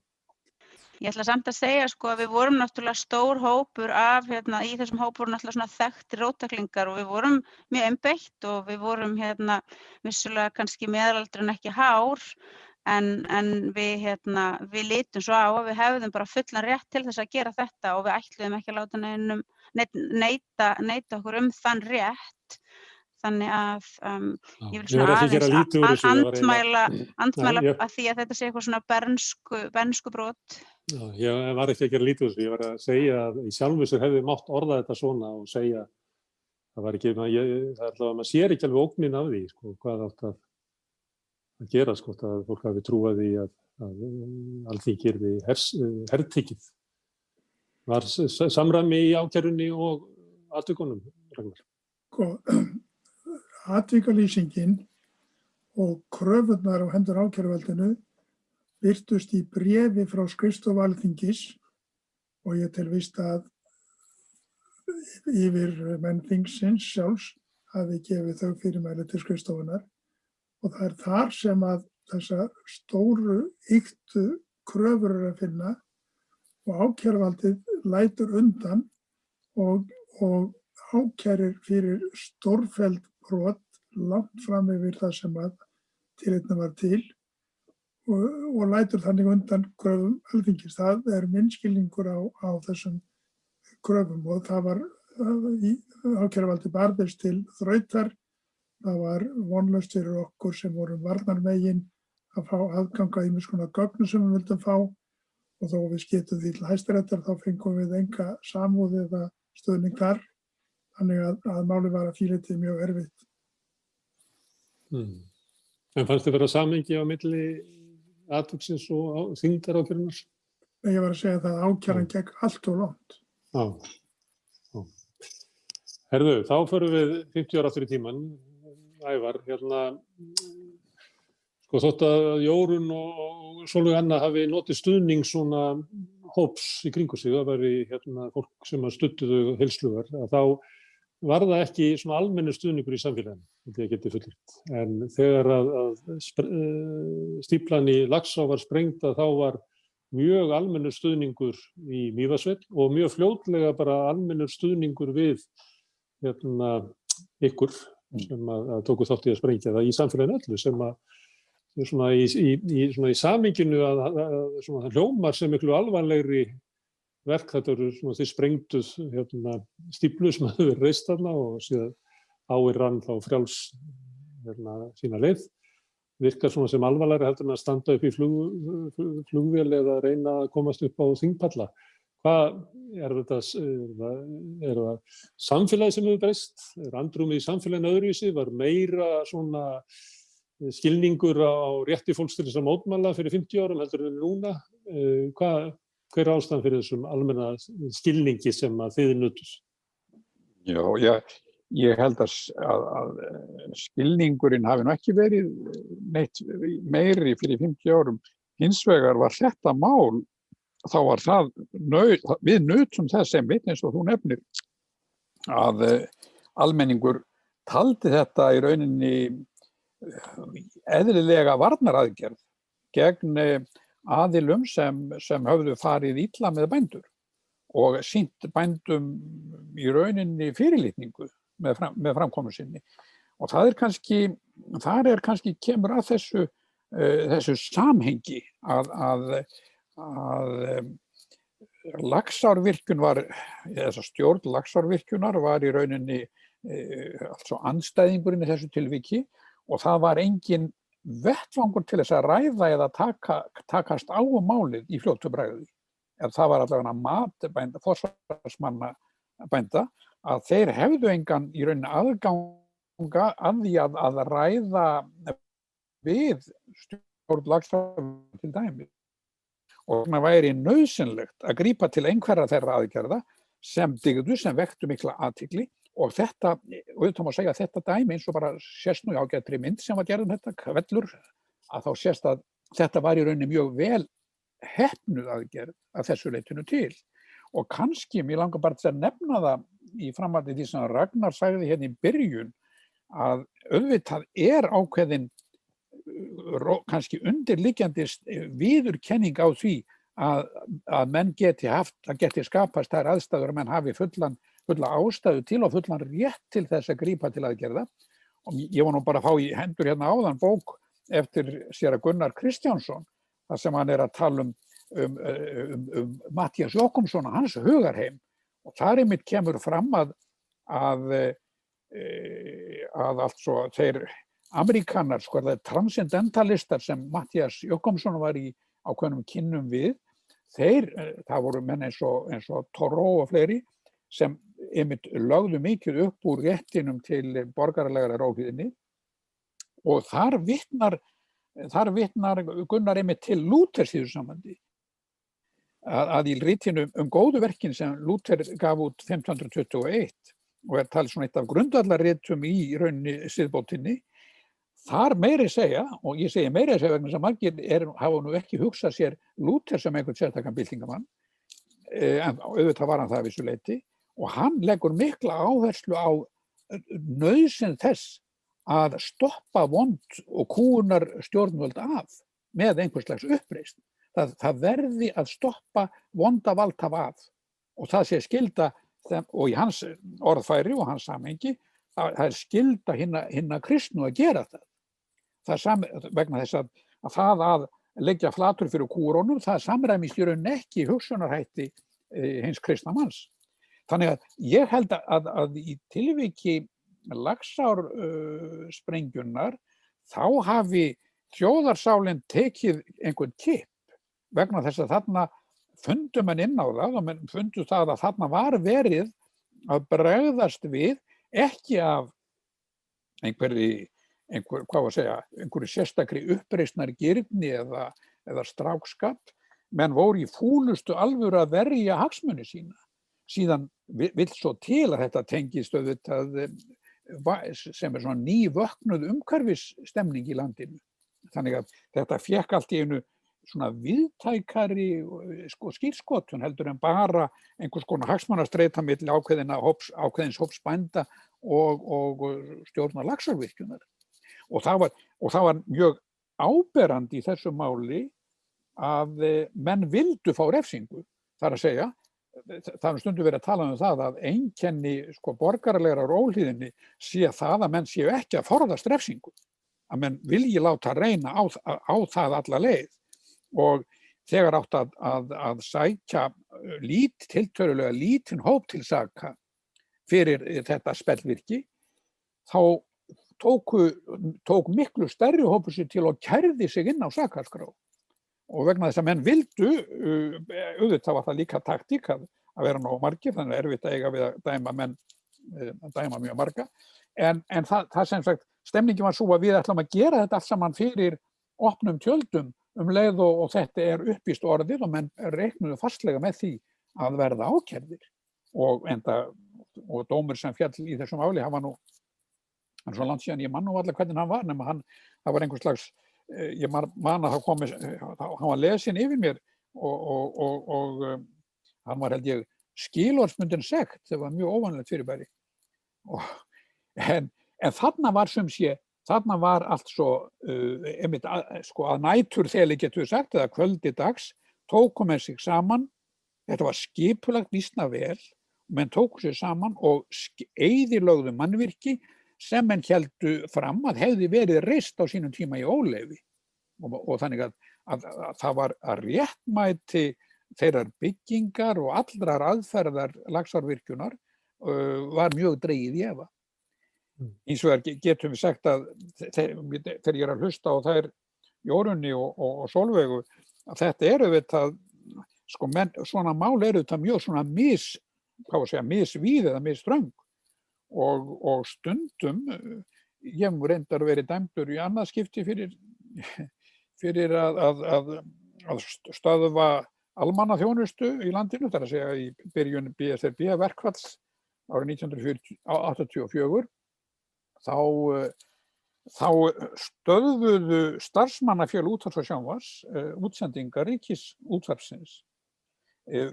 Ég ætla samt að segja sko að við vorum náttúrulega stór hópur af, hérna, í þessum hópur voru náttúrulega svona þekkti rótaklingar og við vorum mjög einbeitt og við vorum hérna vissulega kannski meðalaldri en ekki hár en, en við, hérna, við litum svo á að við hefðum bara fullan rétt til þess að gera þetta og við ætluðum ekki að láta neinum neita, neita okkur um þann rétt þannig að um, ég vil svona aðeins andmæla, andmæla ja, að því að þetta sé eitthvað svona bernsku, bernsku brot. Já, ég var ekki að gera lítið úr þessu, ég var að segja að í sjálfmjössur hefði mátt orða þetta svona og segja það var ekki, ég, það er að maður sér ekki alveg ógnin af því, sko, hvað átt að, að gera, sko, að fólk hafi trúið í að, að alþýkir við herrtíkið. Var samræmi í ákjörunni og aðtökunum, Ragnar? Sko, [clears throat] og kröfunar á hendur ákjöruvaldinu byrtust í brefi frá skrifstof alþingis og ég tel vist að yfir menn þingsins sjálfs hafi gefið þau fyrirmæli til skrifstofunar og það er þar sem að þessa stóru yktu kröfur eru að finna og ákjærvaldið lætur undan og, og ákjærir fyrir stórfæld brot langt fram yfir það sem að tilitna var til og, og lætur þannig undan gröfum alþingis. Það er minnskilningur á, á þessum gröfum og það var ákjæravaldi barðist til þrautar. Það var vonlust fyrir okkur sem vorum varnarmegin að fá aðganga í mjög skona gögnu sem við vildum fá og þó við skiptum því til hæstirættar þá fengum við enga samúð eða stöðning þar. Þannig að, að máli var að fýriti mjög erfitt. Hmm. En fannst þið vera samengi á milli aðvöksins og þingdar ákjörunars? Ég var að segja það að ákjæran mm. gegn allt og. Já. Já. Herðu, þá förum við 50 ára aftur í tíman. Ævar, hérna, sko þótt að Jórun og Solveig Anna hafi notið stuðning svona hóps í kringu sig, það væri hérna fólk sem að stuttuðu heilslugar, að þá var það ekki svona almennu stuðningur í samfélaginu, þetta ég geti fullirt. En þegar að, að eh, stíplan í Lagsá var sprengta þá var mjög almennu stuðningur í Mývasveld og mjög fljótlega bara almennu stuðningur við hérna, ykkur. Sem að, að tóku þátt í að sprengja það í samfélaginu öllu sem að svona í, í, í, svona í saminginu að, að það hljómar sem miklu alvanlegri verk, þetta eru svona því sprengtuð hérna, stíplu sem [laughs] hefur verið reist þarna og síðan áir rann þá frjáls hérna, sína leið. Virkar svona sem alvarlega heldur en að standa upp í flug, flugvél eða reyna að komast upp á þingpalla. Hvað er þetta, er það samfélagi sem hefur breyst? Er andrumið í samfélaginu öðruvísi? Var meira svona skilningur á rétti fólks til þess að mótmæla fyrir 50 árum heldur en núna? Eh, hvað hver er ástæðan fyrir þessum almenna skilningi sem að þið nutus? Já, ég, ég held að, að, að skilningurinn hafi nú ekki verið neitt meiri fyrir 50 árum. Hins vegar var þetta mál, þá var það, nöð, við nutum þess sem veit eins og þú nefnir, að eh, almenningur taldi þetta í rauninni eðlilega varnaraðgerð gegn eh, aðilum sem, sem höfðu farið ítla með bændur og sínt bændum í rauninni fyrirlitningu með, fram, með framkomu sinni. Og það er kannski, þar er kannski kemur að þessu, uh, þessu samhengi að, að, að um, lagsárvirkun var, þess að stjórn lagsárvirkunar var í rauninni uh, altså anstæðingurinn í þessu tilviki og það var engin vettfangur til þess að ræða eða taka, takast á um málið í fljóttu bræði. En það var allavega matbænda, fórsvarsmanna bænda, að þeir hefðu engan í rauninni aðganga að því að, að ræða við stjórn lagstafn til dæmi. Og þannig væri nöðsynlegt að grípa til einhverja þeirra aðgerða sem digðu, sem vektu mikla aðtikli og þetta, auðvitað má segja þetta dæmi eins og bara sérst nú í ágættri mynd sem var gerðum þetta, kvellur, að þá sérst að þetta var í rauninni mjög vel hefnuð aðgerð að þessu leytinu til. Og kannski, mér langar bara til að nefna það í framhaldi því sem Ragnar sagði hérna í byrjun að auðvitað er ákveðin kannski undirliggjandi viðurkenning á því að, að menn geti haft, að geti skapast þær aðstæður að menn hafi fullan fulla ástæðu til og fullan rétt til þess að grípa til aðgerða. Og ég var nú bara að fá í hendur hérna áðan bók eftir sér að Gunnar Kristjánsson þar sem hann er að tala um, um, um, um Mattias Jókumsson og hans hugarheim. Og þar einmitt kemur fram að að, e, að allt svo þeir Amerikanar, sko það er transcendentalistar sem Mattias Jókumsson var í ákveðnum kynnum við. Þeir, e, það voru menn eins og, eins og Toró og fleiri sem einmitt lögðu mikið upp úr réttinum til borgarlegara rófiðinni og þar vittnar, þar vittnar Gunnar einmitt til Lúthers í þessu samandi að, að í rítinu um góðu verkin sem Lúther gaf út 1521 og er talið svona eitt af grundvallarréttum í rauninni siðbótinni þar meiri segja, og ég segi meiri segja vegna sem margir er, hafa nú ekki hugsað sér Lúther sem einhvern sérstakann byltingamann eh, en auðvitað var hann það vissu leiti og hann leggur mikla áherslu á nöðsinn þess að stoppa vond og kúunar stjórnvöld af með einhvers slags uppreist það, það verði að stoppa vonda valdhafa að og það sé skilda og í hans orðfæri og hans samengi það, er skilda hinna kristnu að gera það. Það er sam, vegna þess að, að það að leggja flatur fyrir kúrónum, það samræmist í raun ekki hugsunarhætti e, hins kristna manns. Þannig að ég held að, að, í tilviki lagsár uh, þá hafi þjóðarsálinn tekið einhvern kipp vegna þess að þarna fundum mann inn á það og mann fundu það að þarna var verið að bregðast við ekki af einhverju, einhver, hvað var að segja, einhverju sérstakri uppreysnar girni eða, eða strákskapt, menn voru í fúlustu alvöru að verja hagsmunni sína. Síðan vill svo til að þetta tengist auðvitað sem er svona nývöknuð umhverfisstemning í landinu. Þannig að þetta fekk allt í einu svona viðtækari sko, skýrskotun heldur en bara einhvers konar hagsmannastreita millir ákveðins hóps bænda og, og stjórnar lagsarvirkjunar. Og það, var, og það var mjög áberandi í þessu máli að eh, menn vildu fá refsingu. Það er að segja, það er stundu verið að tala um það að einkenni sko, borgarlegar á rólíðinni sé það að menn séu ekki að forðast refsingu. Að menn vilji láta reyna á, á það alla leið og þegar átt að, að, að sækja lít, tiltörulega lítinn hóp til saka fyrir þetta spellvirki, þá tóku, tók miklu stærri hópu sér til að kærði sig inn á sakalskrá. Og vegna þess að menn vildu, uh, auðvitað var það líka taktík að, að vera nógu margir, þannig að erfitt að eiga við að dæma menn, uh, að dæma mjög marga. En, en það, það sem sagt, stemningi var svo að við ætlum að gera þetta allt saman fyrir opnum tjöldum um leið og, og þetta er uppýst orðið og menn reiknuðu fastlega með því að verða ákjærðir og enda og dómur sem fjall í þessum áli, var nú hann svo langt síðan, ég man nú allir hvernig hann var nema hann, það var einhvers slags eh, ég man að það komi hann var lesin yfir mér og, og, og, og um, hann var held ég skilórsmundin sekt, það var mjög óvanlegt fyrirbæri. En, en þarna var sem sé þarna var allt svo uh, einmitt, að, sko, að nætur þeli getur við sagt eða kvöldi dags tókum við sig saman. Þetta var skipulagt vísna vel. Menn tóku sér saman og eiðilögðu mannvirki sem menn heldu fram að hefði verið reist á sínum tíma í óleifi og, og þannig að, að, að það var að réttmæti þeirrar byggingar og allrar aðferðar lagsárvirkjunar uh, var mjög dreigið í efa. Mm. Eins og það getum við sagt að þegar ég er að hlusta á þær Jórunni og, og, og Solveigu að þetta eru við það, sko menn, svona mál eru þetta mjög svona mis hvað að segja, misvíð eða misströng og, og stundum, ég hef reyndar verið dæmdur í annað skipti fyrir, fyrir að, að, að, að stöðva almanna þjónustu í landinu, þar að segja í byrjun BSRB verkvalls árið 1984, þá, þá stöðuðu starfsmannafjöl útvarps og sjónvars uh, útsendingar ríkis útvarpsins Eh,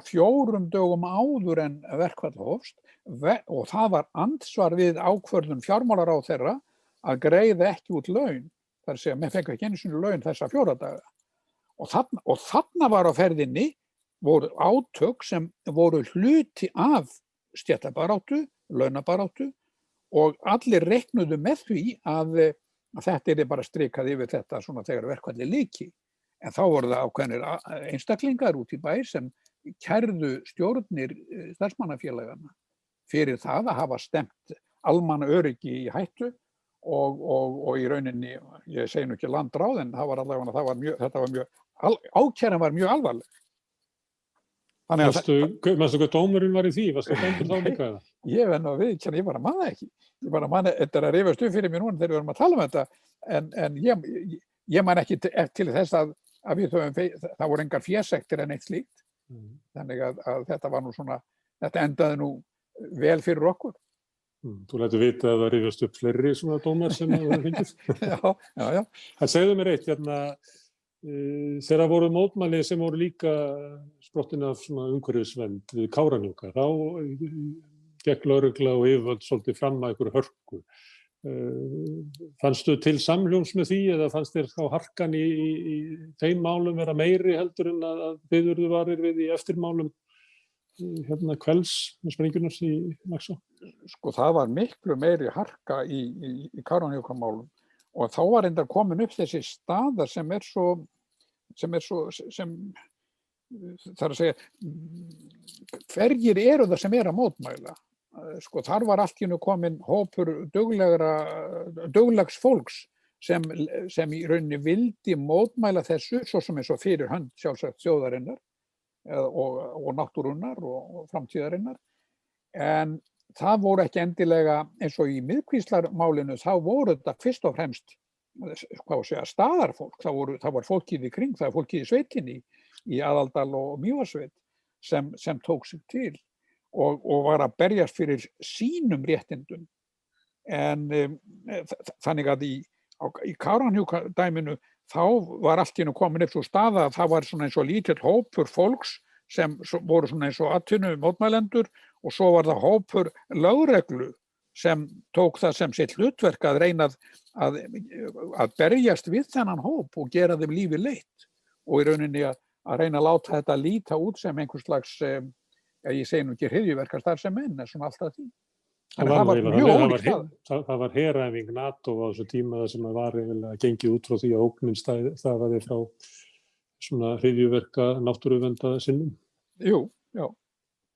fjórum dögum áður en verkvall hófst og það var ansvar við ákvörðun fjármálar á þeirra að greiða ekki út laun, þar sé að með fengi ekki einu sinni laun þessa fjóradaga. Og og þarna var á ferðinni voru átök sem voru hluti af stjættabaráttu, launabaráttu og allir reiknuðu með því að, að þetta er bara strikað yfir þetta svona þegar verkvalli líki. En þá voru það ákveðinir einstaklingar út í bæ sem kærðu stjórnir eh, starfsmannafélagana fyrir það að hafa stemt almanna öryggi í hættu og, og, og í rauninni, ég segi nú ekki landráð en það var allavega, það var mjög, þetta var mjög, ákjæran var mjög alvarleg. Mástu hvað dómurinn var í því? Varstu [laughs] dómur þá líka eða? Ég venn að viðkjanna, ég bara manna ekki. Ég bara manna, þetta er að reyfast upp fyrir mér núna þegar við erum að tala um þetta en, en ég, ég, man ekki til, til þess að, að við þóum, það voru engar fjersektir en eitt slíkt Mm. Þannig að, að þetta var nú svona, þetta endaði nú vel fyrir okkur. Mm. Þú lætu vita að það rifjast upp fleiri svona dómar sem það var fengið. [laughs] já, já, já. Það segðu mér eitt, hérna, e, þegar voru mótmæli sem voru líka sprottin af umhverfisvend við Káranjúka, þá gekk laurugla og yfirvöld svolítið fram að ykkur hörku. Fannstu til samljóns með því eða fannst þér þá harkan í, í, í þeim málum vera meiri heldur en að, byggurðu varir við í eftirmálum hérna kvelds með sprengjunars í Laxá? Sko það var miklu meiri harka í, í Karanjókamálum og þá var enda komin upp þessi staðar sem er svo, sem er svo, sem þarf að segja, hverjir eru það sem er að mótmæla? Eh, sko þar var allt í hennu komin hópur duglegs fólks sem, sem í rauninni vildi mótmæla þessu svo sem er svo fyrir hönd sjálfsagt þjóðarinnar og, og náttúrunnar og, og framtíðarinnar. En það voru ekki endilega eins og í miðkvíslarmálinu þá voru þetta fyrst og fremst segja staðarfólk, það voru, það voru fólkið í kring, það voru fólkið í sveitinni í aðaldal og mjóasveit sem, sem tók sig til og, og var að berjast fyrir sínum réttindum. En um, þannig að í, í Káranhjúkadæminu þá var allt í hennu komin upp svo staða að það var svona eins og lítill hópur fólks sem voru svona eins og aðtunum mótmælendur og svo var það hópur lögreglu sem tók það sem sitt hlutverk að reyna að, að berjast við þennan hóp og gera þeim lífi leitt og í rauninni að, að reyna að láta þetta líta út sem einhvers slags um, ég segi nú ekki hriðjuverkar starf sem menn en svona alltaf því. Það var, það var það. Það, það var heræfing NATO á þessu tíma sem var eiginlega gengið út frá því að ókninn stafaði frá svona hriðjuverka náttúruvenda sinnum. Jú, já.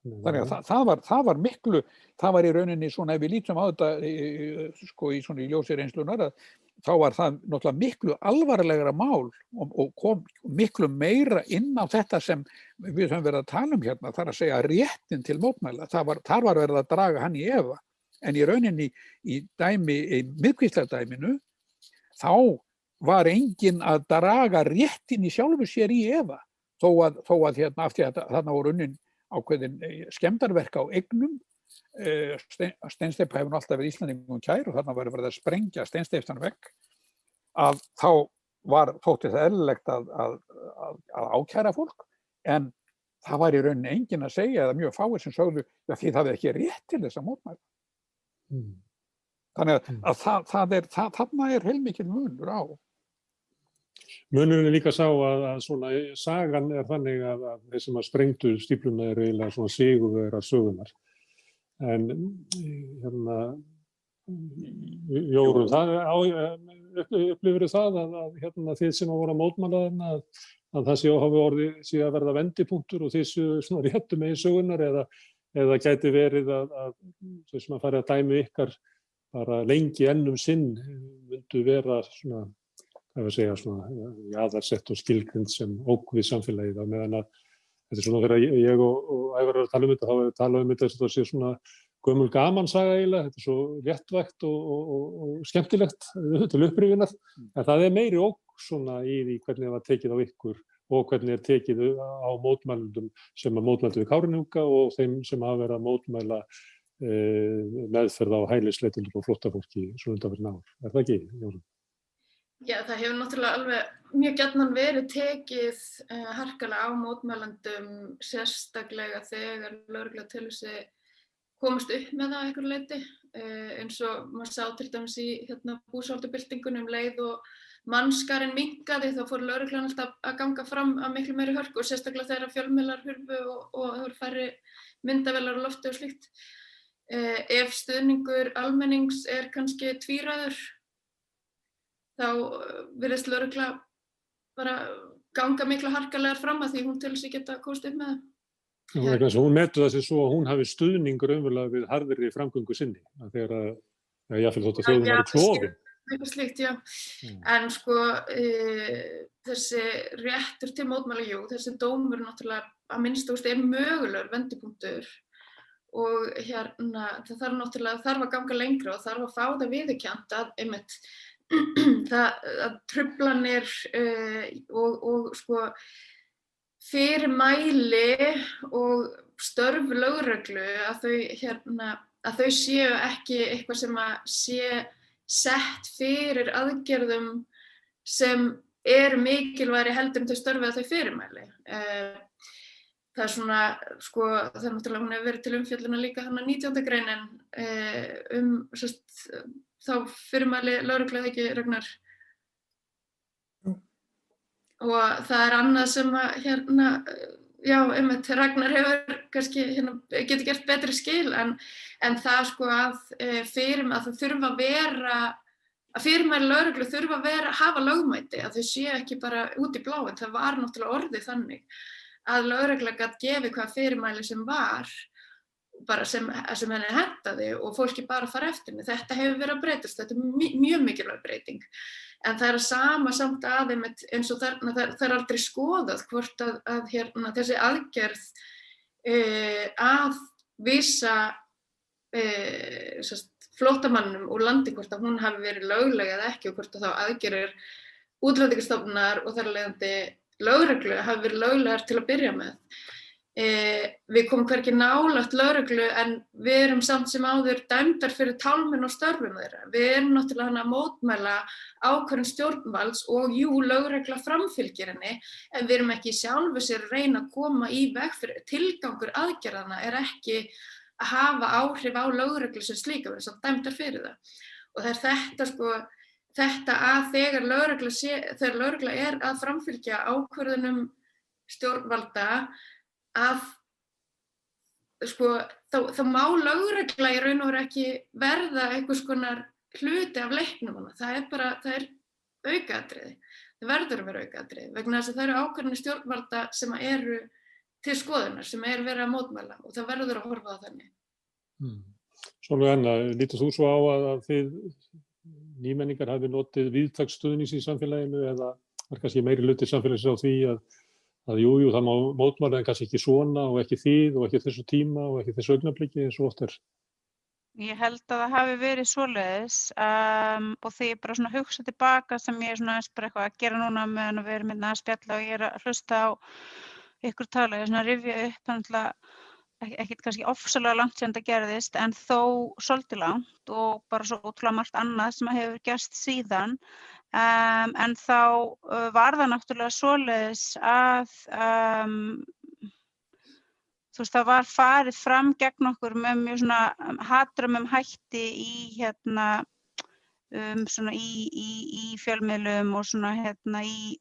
Þannig að það, það, var, það var miklu, það var í rauninni svona ef við lítum á þetta sko í svona í ljósir einslunar að þá var það náttúrulega miklu alvarlegra mál og, og kom miklu meira inn á þetta sem við höfum verið að tala um hérna, þar að segja réttin til mótmæla. Var, þar var verið að draga hann í efa. En í rauninni í dæmi, í miðkvíslardæminu, þá var engin að draga réttin í sjálfu sér í efa. Þó að, þó að hérna, aftur að þarna voru unnin ákveðin eh, skemdarverka á egnum Eh, steinsteip hefur alltaf verið Íslandingum kær og þarna verið verið að sprengja steinsteipstan vekk að þá var þóttið það eðlilegt að, að, að, að ákæra fólk en það var í rauninni engin að segja eða mjög fáið sem sögðu að því það er ekki rétt til þess að mótmæla. Mm. Þannig að mm. það, það er, þarna er heilmikið munur á. Munurinn er líka sá að, að svona sagan er þannig að þeir sem að sprengtu stípluna eru eiginlega svona sigurverðar sögunar En hérna, Jórun, upplifir það að, að hérna, þið sem að voru að mótmála þarna að, að það sé að hafa orðið sé að verða vendipunktur og þið séu svona réttu með í sögunar eða, eða gæti verið að, að þau sem að fara að dæmi ykkar bara lengi ennum sinn myndu vera svona, hvað við segja, svona aðarsett og skilgrind sem ókvið samfélagið á meðan að þetta er svona þegar ég og, og ævar er að tala um þetta, þá er tala um þetta þess að það sé svona gömul gamansaga eiginlega, þetta er svo léttvægt og, og, og skemmtilegt til upprifinar, mm. en það er meiri óg svona í því hvernig það var tekið á ykkur og hvernig er tekið á mótmælundum sem að mótmældu við Kárinjúka og þeim sem hafa verið að mótmæla e, meðferð á hælisleitildur og flottafólki svona undan fyrir náður. Er það ekki, Jórum? Já, það hefur náttúrulega alveg mjög gætnan verið tekið uh, harkalega á mótmælandum sérstaklega þegar lögregla til þessi komast upp með það eitthvað leiti uh, eins og maður sá til dæmis í hérna, búsáldubildingunum leið og mannskarinn mingaði þá fór lögreglan alltaf að ganga fram að miklu meiri hörku og sérstaklega þegar fjölmjölar hurfu og, og það voru færri myndavelar og lofti og slíkt. Uh, ef stuðningur almennings er kannski tvíraður þá eh, virðist laurugla bara ganga miklu harkalegar fram að því hún til þess að geta komst upp með það. Hún metu það sem svo að hún hafi stuðningur umverulega við harðri framgöngu sinni þegar að, að ég fylg þótt að þjóðum í klófin. Eitthvað slíkt, já. Mm. En sko e, þessi réttur til mótmæla, jú, þessi dómur náttúrulega að minnstúst er mögulegur vendipunktur og hérna það þarf náttúrulega þarf að ganga lengra og þarf að fá það viðkjant að einmitt [clears throat] það trublanir uh, og, og sko fyrirmæli og störf lögreglu að þau, hérna, að þau séu ekki eitthvað sem að sé sett fyrir aðgerðum sem er mikilværi heldur um þau störfi að þau fyrirmæli. Uh, það er svona, sko, það er náttúrulega, hún hefur verið til umfjölduna líka hann að 19. greinin uh, um sérst, þá fyrirmæli lauruglega ekki Ragnar Jú. og það er annað sem að hérna já, einmitt, Ragnar hefur kannski hérna, getur gert betri skil en, en það sko að e, fyrir að það þurfa að vera að fyrirmæli lauruglu þurfa að vera hafa lögmæti, að þau séu ekki bara út í bláin, það var náttúrulega orðið þannig að laurugla gæti gefið hvað fyrirmæli sem var bara sem, sem henni hendaði og fólki bara fara eftir mig. Þetta hefur verið að breytast, þetta er mjög mikilvæg breyting. En það er að sama samt aðeins eins og þarna, það, það er aldrei skoðað hvort að, að hérna, þessi aðgerð uh, að vísa uh, flótamannum úr landi hvort að hún hafi verið löglega eða ekki og hvort að þá aðgerðir útlendingastofnar og þar leðandi lögreglu hafi verið löglegar til að byrja með. Eh, við komum hverkið nálagt lauruglu en við erum samt sem áður dæmdar fyrir tálminn og störfum þeirra. Við erum náttúrulega hann að mótmæla ákvörðin stjórnvalds og jú, laurugla framfylgir henni en við erum ekki sjálfu sér reyna að koma í veg fyrir tilgangur aðgerðana er ekki að hafa áhrif á lauruglu sem slíka, við erum dæmdar fyrir það. Og það er þetta sko, þetta að þegar laurugla, sé, þegar laurugla er að framfylgja ákvörðinum stjórnvalda að sko, þá, þá má lögregla í raun og veru ekki verða einhvers konar hluti af leiknum hana. Það er bara, það er aukaðatriði. Það verður að vera aukaðatriði vegna þess að það eru ákveðinni stjórnvalda sem eru til skoðunar, sem er verið að mótmæla og það verður að horfa á þannig. Hmm. Svolítið enna, lítur þú svo á að, að þið nýmenningar hafi notið viðtagsstuðnings í samfélaginu eða er kannski meiri luti samfélagsins á því að að jújú jú, það má mótmála en kannski ekki svona og ekki þýð og ekki þessu tíma og ekki þessu augnabliki eins og oft er. Ég held að það hafi verið svoleiðis um, og því ég bara svona hugsa tilbaka sem ég er svona bara eitthvað að gera núna meðan við erum hérna að spjalla og ég er að hlusta á ykkur tala, ég er svona að rifja upp þannig að ekkert kannski ofsalega langt sem þetta gerðist en þó svolítið langt og bara svo útrúlega margt annað sem hefur gerst síðan um, en þá uh, var það náttúrulega svoleiðis að um, þú veist það var farið fram gegn okkur með mjög svona um, hatrumum hætti í hérna um, svona í, í, í fjölmiðlum og svona hérna í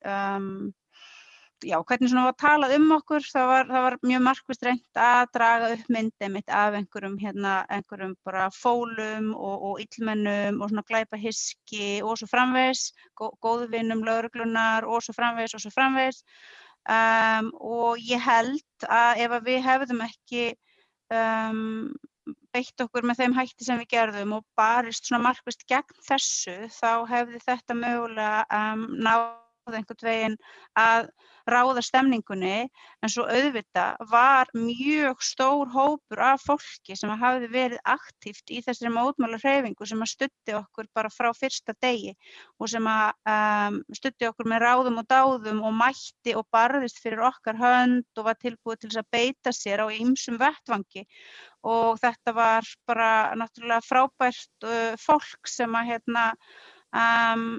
já, hvernig svona var talað um okkur, það var, það var mjög markvist reynd að draga upp myndið mitt af einhverjum, hérna, einhverjum bara fólum og, og illmennum og svona glæpa hiski og svo framvegs, góðvinnum lauruglunar og svo framvegs og svo framvegs um, og ég held að ef að við hefðum ekki um, beitt okkur með þeim hætti sem við gerðum og barist svona markvist gegn þessu, þá hefði þetta mögulega um, náð einhvern veginn að ráða stemningunni en svo auðvita var mjög stór hópur af fólki sem hafði verið aktíft í þessari mótmála hreyfingu sem að stutti okkur bara frá fyrsta degi og sem að um, stutti okkur með ráðum og dáðum og mætti og barðist fyrir okkar hönd og var tilbúið til að beita sér á ymsum vettvangi. Og þetta var bara náttúrulega frábært uh, fólk sem að hérna um,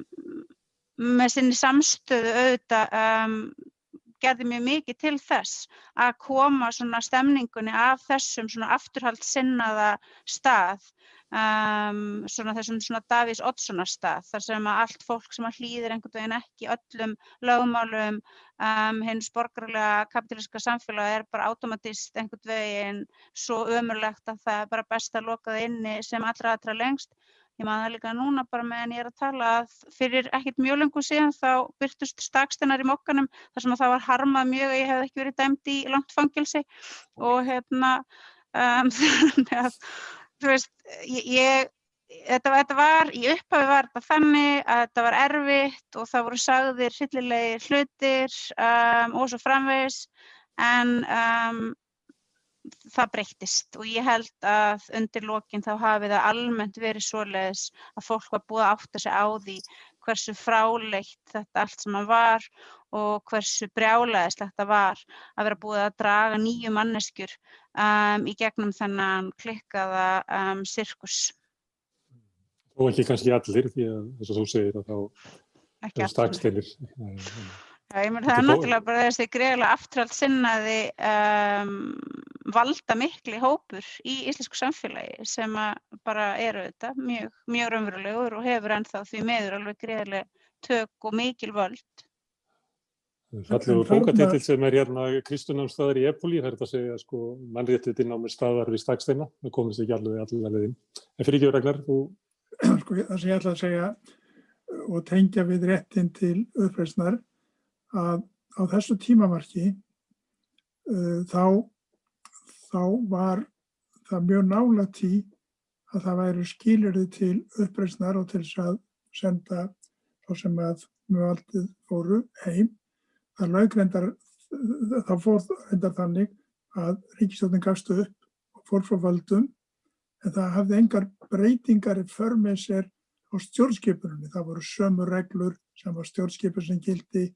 með sinni samstöðu auðvitað um, gerði mjög mikið til þess að koma svona stemningunni af þessum svona afturhaldsinnaða stað, um, svona þessum svona Davís Oddssonar stað, þar sem að allt fólk sem að hlýðir einhvern veginn ekki öllum lögmálum um, hins borgarlega kapitalíska samfélag er bara automatist einhvern veginn svo ömurlegt að það er bara best að loka það inni sem allra aðra lengst Ég maður líka núna bara meðan ég er að tala að fyrir ekkert mjög lengur síðan þá byrtust stakstennar í mokkanum þar sem að það var harmað mjög að ég hef ekki verið dæmt í langt fangilsi og hérna um, [laughs] að þú veist ég, ég þetta, þetta var, í upphafi var þetta þannig að þetta var erfitt og það voru sagðir hryllilegir hlutir um, og svo framvegs en um, það breyttist og ég held að undir lokin þá hafi það almennt verið svoleiðis að fólk var búið að átta sig á því hversu fráleitt þetta allt sem að var og hversu brjálaðist þetta var að vera búið að draga nýju manneskjur um, í gegnum þennan klikkaða um, sirkus. Og ekki kannski allir því að þess að þú segir að þá staksteilir. Já, ég menn það er náttúrulega bara þessi greiðlega aftröld sinnaði um, valda mikli hópur í íslensku samfélagi sem bara eru þetta mjög, mjög raunverulegur og hefur ennþá því meður alveg greiðlega tök og mikil völd. Fallegur bókatitil sem er hérna Kristunamstaðar í Epoli, það er að segja sko mannréttitinn á með staðar við staksteina, það komist ekki alveg allir leðin. En fyrir ekki Ragnar, þú... Sko það sem ég ætla að segja og tengja við réttin til uppreysnar að á þessu tímamarki uh, þá, þá var það mjög nála tí að það væri skilirði til uppreysnar og til þess að senda þá sem að mjög aldrei fóru heim það laugrendar, það fór reyndar þannig að ríkistjóðin gafstu upp og fór frá völdum en það hafði engar breytingar í för með sér á stjórnskipunni. Það voru sömu reglur sem var stjórnskipun sem gildi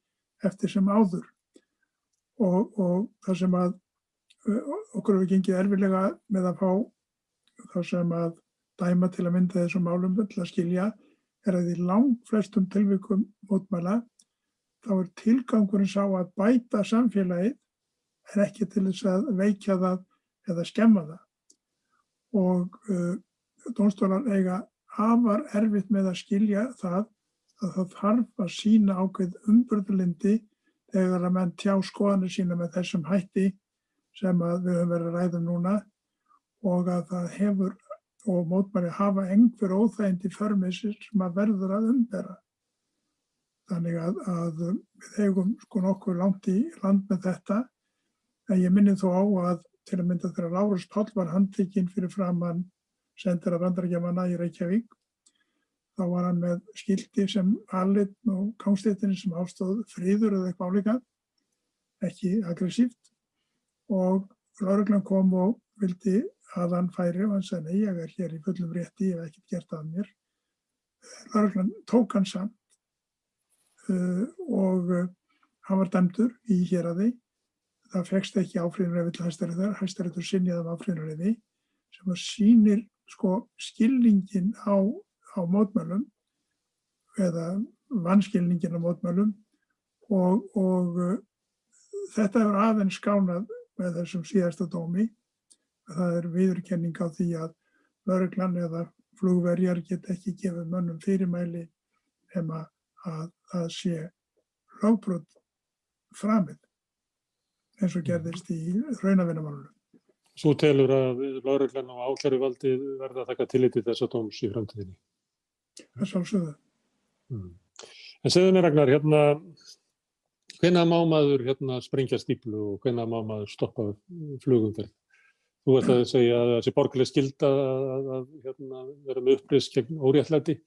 eftir sem áður og, og það sem að okkur hefur gengið erfilega með að fá það sem að dæma til að mynda þessum málum til að skilja er að í lang flestum tilvikum mótmæla þá er tilgangurinn sá að bæta samfélagið en ekki til þess að veikja það eða skemma það. Og uh, dónstólar eiga afar erfitt með að skilja það að það þarf að sína ákveð umbröðlindi þegar að menn tjá skoðanir sína með þessum hætti sem við höfum verið að ræða núna og að það hefur og mótmæri hafa einhver óþægindi förmissir sem að verður að umbera. Þannig að, að við hegum sko nokkuð langt í land með þetta. En ég minni þó á að til að mynda þegar Lárus Pál var handtekinn fyrir framann sendir að vandrargemanna í Reykjavík. Þá var hann með skildi sem allit og kánstéttinni sem ástóð fríður eða eitthvað álíka, ekki aggressíft. Og Láruglan kom og vildi að hann færi og hann sagði nei, ég er hér í fullum rétti, ég hef ekkert gert af mér. Láruglan tók hann samt Uh, og uh, hann var dæmdur í héræði. Það fegst ekki áfríðunarlefi til hæstaréttar, hæstaréttur sinniðum áfríðunarlefi sem að sínir sko skilningin á, á mótmælum eða vannskilningin á mótmælum og, og uh, þetta er aðeins skánað með þessum síðasta dómi. Það er viðurkenning á því að lauruglan eða flugverjar get ekki gefið mönnum fyrirmæli nema að það sé rábrot framið eins og gerðist í raunavinnumálunum. Svo telur að lauruglan og áklæru valdi verða að taka tillit í þessa dóms í framtíðinni? Það sálsögðu. Mm. En segðu mér Ragnar, hérna, hvenna má maður hérna, sprengja stíplu og hvenna má maður stoppa flugumferð? Þú ert að segja að það sé borgarlega skilda að, að, að hérna, vera með upplýst gegn óréttlæti.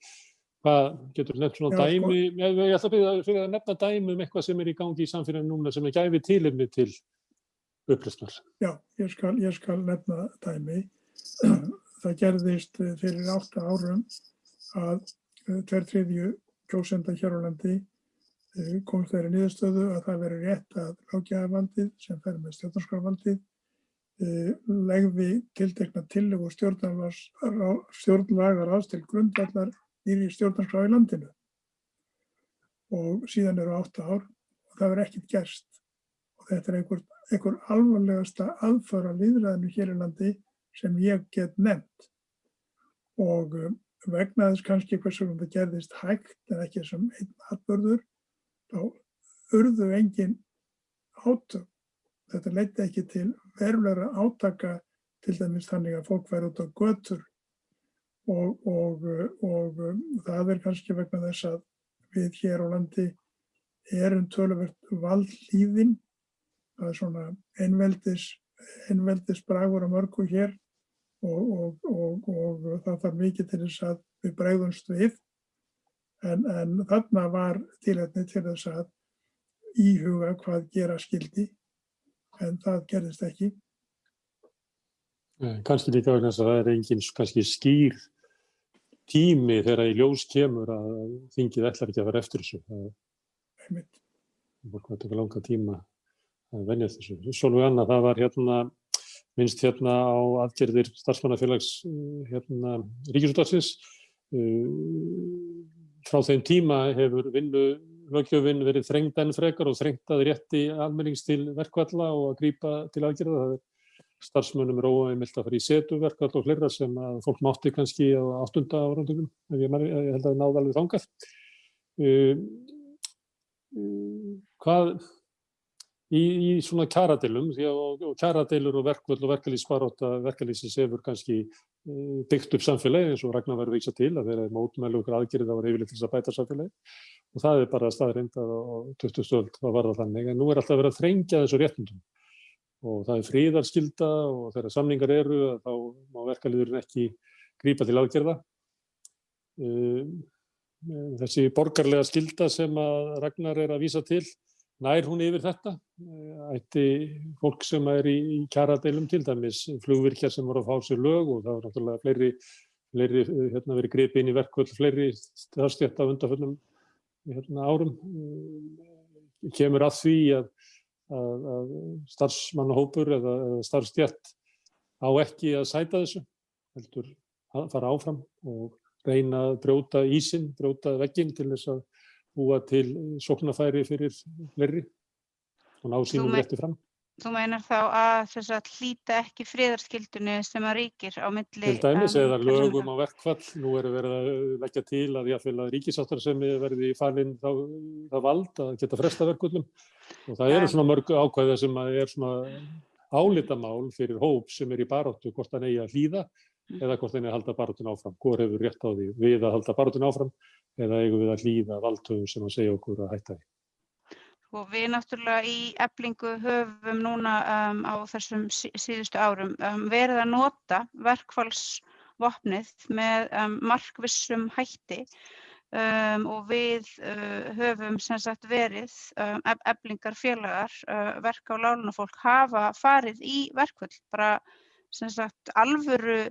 Hvað getur nefnt svona Já, dæmi, sko. ég, ætla að byrja fyrir að nefna dæmi um eitthvað sem er í gangi í samfélaginu núna sem er gæfið tilumni til upplýstnar. Já, ég skal, ég skal nefna dæmi. [clears throat] Það gerðist fyrir átta árum að eh, tver triðju kjósenda hér á landi eh, komst þeirri niðurstöðu að það veri rétt að lágjæðavaldið sem fer með stjórnarskrafvaldið legði tiltekna tillög og stjórnlagar aðstil grundvallar nýri stjórnarskrá í landinu. Og síðan eru átta ár og það verður ekkert gerst. Og þetta er einhver, einhver alvarlegasta aðfara líðræðinu hér í landi sem ég get nefnt. Og um, vegna þess kannski hversu það gerðist hægt en ekki sem einn atbörður þá urðu engin átök. Þetta leiti ekki til verulegra átaka til dæmis þannig að fólk væri út á götur. Og, og, og um, það er kannski vegna þess að við hér á landi erum töluvert valdlíðin, það er svona einveldis, einveldis bragur á mörgu hér og, og það þarf mikið til þess að við bregðumst við en, en þarna var tilhætni til þess að íhuga hvað gera skildi en það gerðist ekki. Kanski líka vegna þess að það er engin kannski skýr tími þegar í ljós kemur að þingið ætlar ekki að vera eftir þessu. Það er bara eitthvað langa tíma að venja þessu. Svolítið annað, það var hérna, minnst hérna á aðgerðir starfsmannafélags hérna, Ríkisútarsins. Frá þeim tíma hefur vinnu lögjöfin verið þrengd enn frekar og þrengt að rétti almennings til verkvalla og að grýpa til aðgerða. Það er starfsmönnum er óæmilt að fara í setuverkvall og hlera sem að fólk mátti kannski á áttunda árandugum, ef ég, ég held að það náði alveg þangað. Uh, hvað í, í svona kjaradeilum og, og kjaradeilur og verkvöld og verkalýsbaróta verkalýsins hefur kannski uh, byggt upp samfélagi eins og Ragnar verður vísa til að þeirra er mótmælu okkur aðgerið að vera yfirleitt til þess að bæta samfélagi og það er bara staðrindað á 20. stöld að varða þannig en nú er alltaf verið að þrengja þessu réttundum og það er fríðarskilda og þegar samningar eru þá má verkalýðurinn ekki grípa til aðgerða. Þessi borgarlega skilda sem að Ragnar er að vísa til nær hún yfir þetta. Ætti fólk sem er í, í kjaradeilum til dæmis, flugvirkjar sem voru að fá sér lög og það var náttúrulega fleiri, fleiri hérna, verið gripið inn í verkvöld, fleiri stjætt af undarföllum hérna, árum. Kemur að því að, að, að starfsmannahópur eða, eða starfstjætt á ekki að sæta þessu, heldur að fara áfram og reyna að brjóta ísin, brjóta veggin til þess að búa til sóknarfæri fyrir fleiri og ná sínum rétti fram. Þú meinar þá að hlýta ekki friðarskildunni sem að ríkir á milli... Til dæmis um, eða lögum á verkfall, nú eru verið að leggja til að að ríkisáttar sem verði í falinn þá, þá vald að geta fresta verkvallum og það eru svona mörgu ákvæða sem er svona álitamál fyrir hóp sem er í baróttu hvort hann eigi að hlýða mm. eða hvort hann eigi að halda baróttun áfram. Hvor hefur rétt á því við að halda baróttun áfram eða eigum við að hlýða valdhauðum sem að segja okkur að hætta því. Og við náttúrulega í eblingu höfum núna um, á þessum síðustu árum um, verið að nota verkfallsvopnið með um, markvissum hætti um, og við uh, höfum sem sagt verið um, eblingar félagar, uh, verka og lálunafólk hafa farið í verkfall, bara sem sagt alvöru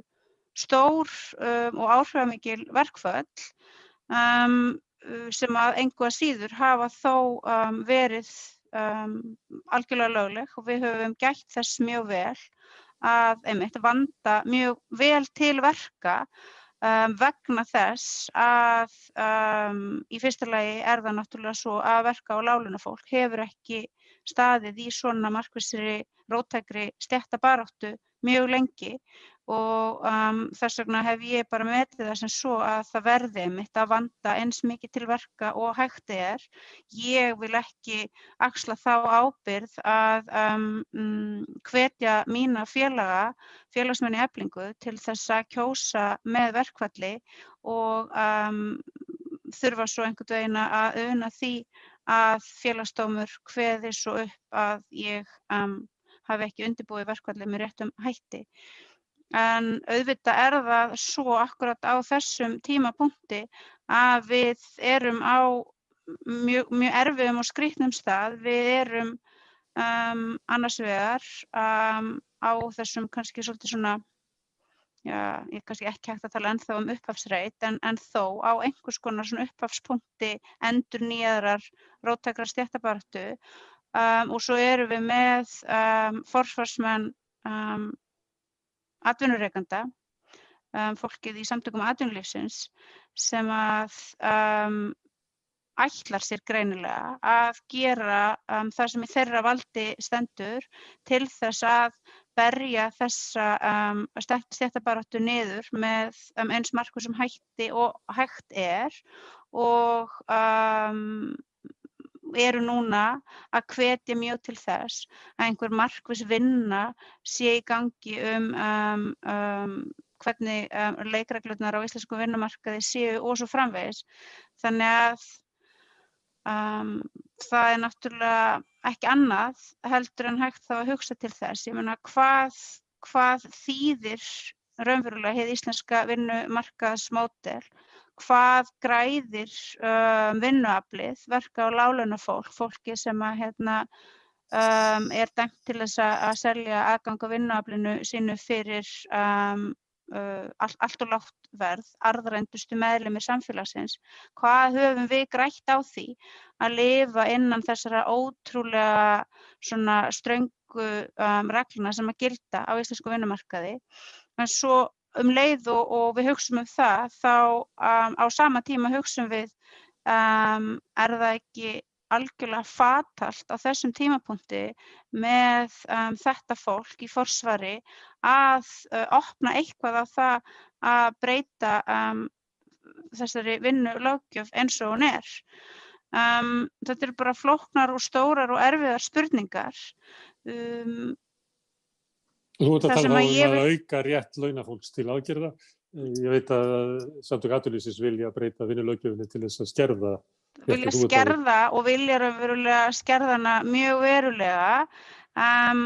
stór um, og áhrifamikil verkfall um, sem að engu að síður hafa þó um, verið um, algjörlega lögleg og við höfum gætt þess mjög vel að einmitt vanda mjög vel til verka um, vegna þess að um, í fyrsta lagi er það náttúrulega svo að verka og lálunafólk hefur ekki staðið í svona markvissri rótækri stjættabaráttu mjög lengi og um, þess vegna hef ég bara metið það sem svo að það verði mitt að vanda eins mikið til verka og hægt er. Ég vil ekki axla þá ábyrð að um, hvetja mína félaga, félagsmenni eflingu til þess að kjósa með verkvalli og um, þurfa svo einhvern veginn að auðna því að félagsdómur hveði svo upp að ég hafi ekki undirbúið verkvalli með réttum hætti en auðvitað er það svo akkurat á þessum tímapunkti að við erum á mjög, mjög erfiðum og skrítnum stað. Við erum um, annars vegar um, á þessum kannski svolítið svona, já, ég kannski ekki hægt að tala ennþá um upphafsreit, en, en þó á einhvers konar svona upphafspunkti endur nýjaðrar rótækra stjættabartu um, og svo erum við með forsvarsmenn um, atvinnureikanda, um, fólkið í samtökum atvinnulífsins sem að um, ætlar sér greinilega að gera um, það sem í þeirra valdi stendur til þess að berja þessa um, stjættabaráttu niður með um, eins marku sem hætti og hægt er og um, eru núna að hvetja mjög til þess að einhver markvis vinna sé í gangi um, um, um hvernig um, leikreglurnar á íslensku vinnumarkaði séu og svo framvegis. Þannig að um, það er náttúrulega ekki annað heldur en hægt þá að hugsa til þess. Ég menna hvað, hvað þýðir raunverulega heið íslenska vinnumarkaðsmódel hvað græðir um, vinnuaflið, verka á lálunafólk, fólki sem að, hérna, um, er dæmt til þess að selja aðgang á vinnuaflinu sínu fyrir um, uh, all, allt og látt verð, arðrændustu meðlumir samfélagsins. Hvað höfum við grætt á því að lifa innan þessara ótrúlega ströngu um, regluna sem að gilda á íslensku vinnumarkaði? En svo um leið og, og við hugsaum um það þá um, á sama tíma hugsaum við um, er það ekki algjörlega fatalt á þessum tímapunkti með um, þetta fólk í forsvari að uh, opna eitthvað á það að breyta um, þessari vinnu lögjöf eins og hún er. Um, þetta eru bara flóknar og stórar og erfiðar spurningar. Um, Þú ert að tala að um að auka rétt launafólks til aðgerða. Ég veit að samtök aðurlýsins vilja breyta vinnulögjöfinni til þess að skerða vilja skerða og vilja verulega skerða hana mjög verulega. Um,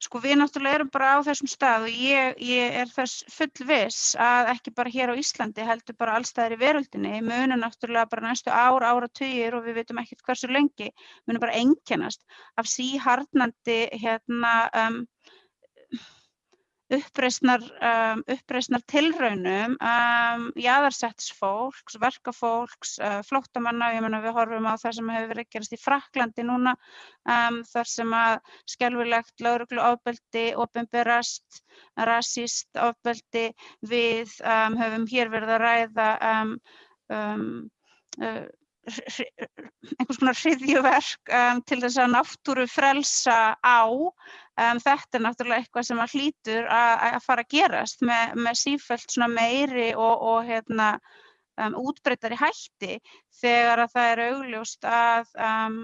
sko við náttúrulega erum bara á þessum stað og ég, ég er þess fullviss að ekki bara hér á Íslandi heldur bara allstæðir í veröldinni munu náttúrulega bara næstu ár, áratugir og við veitum ekkert hversu lengi munu bara einkennast af síharnandi hérna um, uppreisnar, um, tilraunum um, jaðarsetts fólks, verkafólks, uh, flóttamanna, ég menna við horfum á það sem hefur verið gerast í Fraklandi núna um, þar sem að skelfilegt lauruglu ofbeldi, opinberast, rasíst ofbeldi við um, höfum hér verið að ræða um, um, uh, einhvers konar hriðjuverk um, til þess að náttúru frelsa á Um, þetta er náttúrulega eitthvað sem að hlýtur að, fara að gerast með, með sífælt meiri og, og hérna, um, útbreytari hætti þegar að það er augljóst að um,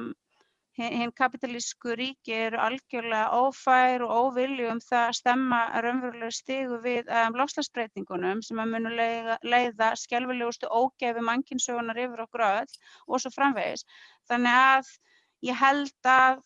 hinn hin kapitalísku ríki eru algjörlega ófær og óvilju um það að stemma raunverulega stigu við um, lofslagsbreytingunum sem að munu leiða, leiða skelfilegustu ógefi mannkinsögunar yfir okkur öll og svo framvegis. Þannig að ég held að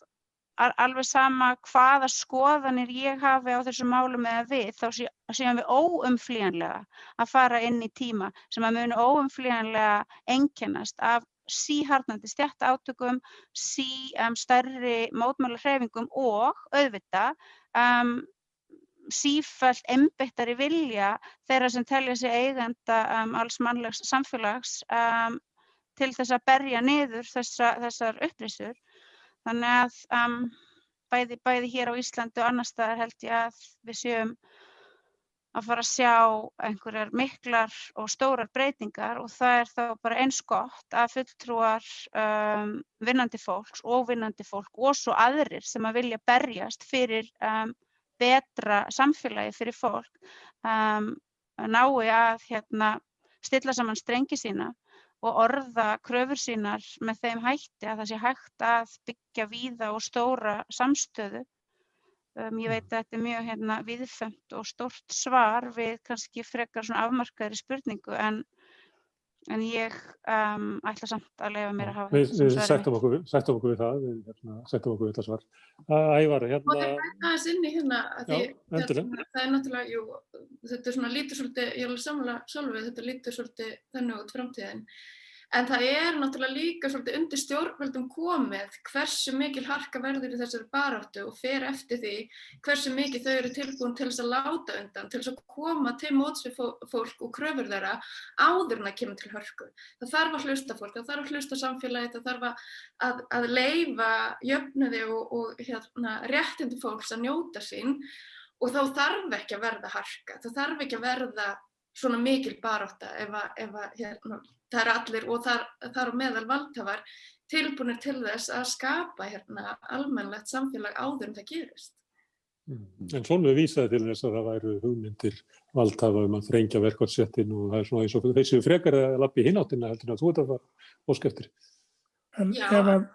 alveg sama hvaða skoðanir ég hafi á þessum málum eða við, þá sé, séum við óumflýjanlega að fara inn í tíma sem að munu óumflýjanlega einkennast af síharnandi stjætta átökum, sí um, stærri mótmála hreyfingum og auðvitað um, sífælt einbyttari vilja þeirra sem telja sig eigenda um, alls mannlegs samfélags til þess að berja niður þessa, þessar upplýsur. Þannig að um, bæði, bæði hér á Íslandi og annar staðar held ég að við séum að fara að sjá einhverjar miklar og stórar breytingar og það er þá bara eins gott að fulltrúar um, vinnandi fólks og vinnandi fólk og svo aðrir sem að vilja berjast fyrir um, betra samfélagi fyrir fólk um, nái að hérna, stilla saman strengi sína og orða kröfur sínar með þeim hætti að það sé hægt að byggja víða og stóra samstöðu. Um, ég veit að þetta er mjög hérna, viðfemt og stórt svar við kannski frekar afmarkaðri spurningu en, en ég um, ætla samt að leifa mér að hafa Við, þetta sem okkur, við- sættum okkur við það, við hérna, sættum okkur við það svar. Ævar, Og hérna, það er aðeins inn í hérna, að Já, því, hérna, það er náttúrulega, jú, þetta er svona lítur svolítið, ég er alveg samlega sjálfið, þetta lítur svolítið þannig út framtíðin. En það er náttúrulega líka svolítið undir stjórnvöldum komið hversu mikil harka verður í þessari baráttu og fer eftir því hversu mikið þau eru tilbúin til þess að láta undan, til þess að koma til móts við fó- fólk og kröfur þeirra áður en það kemur til hörku. Það þarf að hlusta fólk, það þarf að hlusta samfélagi, það þarf að, að, að leifa jöfnuði og, og hérna, réttindi fólks að njóta sín og þá þarf ekki að verða harka, það þarf ekki að verða svona mikil barátta ef að, ef að hérna, það eru allir og þar, þar á meðal valdhafar tilbúinir til þess að skapa hérna, almennlegt samfélag áður en það gerist. en Sólveig vísaði til þess að það væru hugmyndir valdhafa um að þrengja verkvælsettin og það er svona eins og þessi frekar að lappi hináttina heldur en að þú ert að fara óskeftir. En Já. ef að,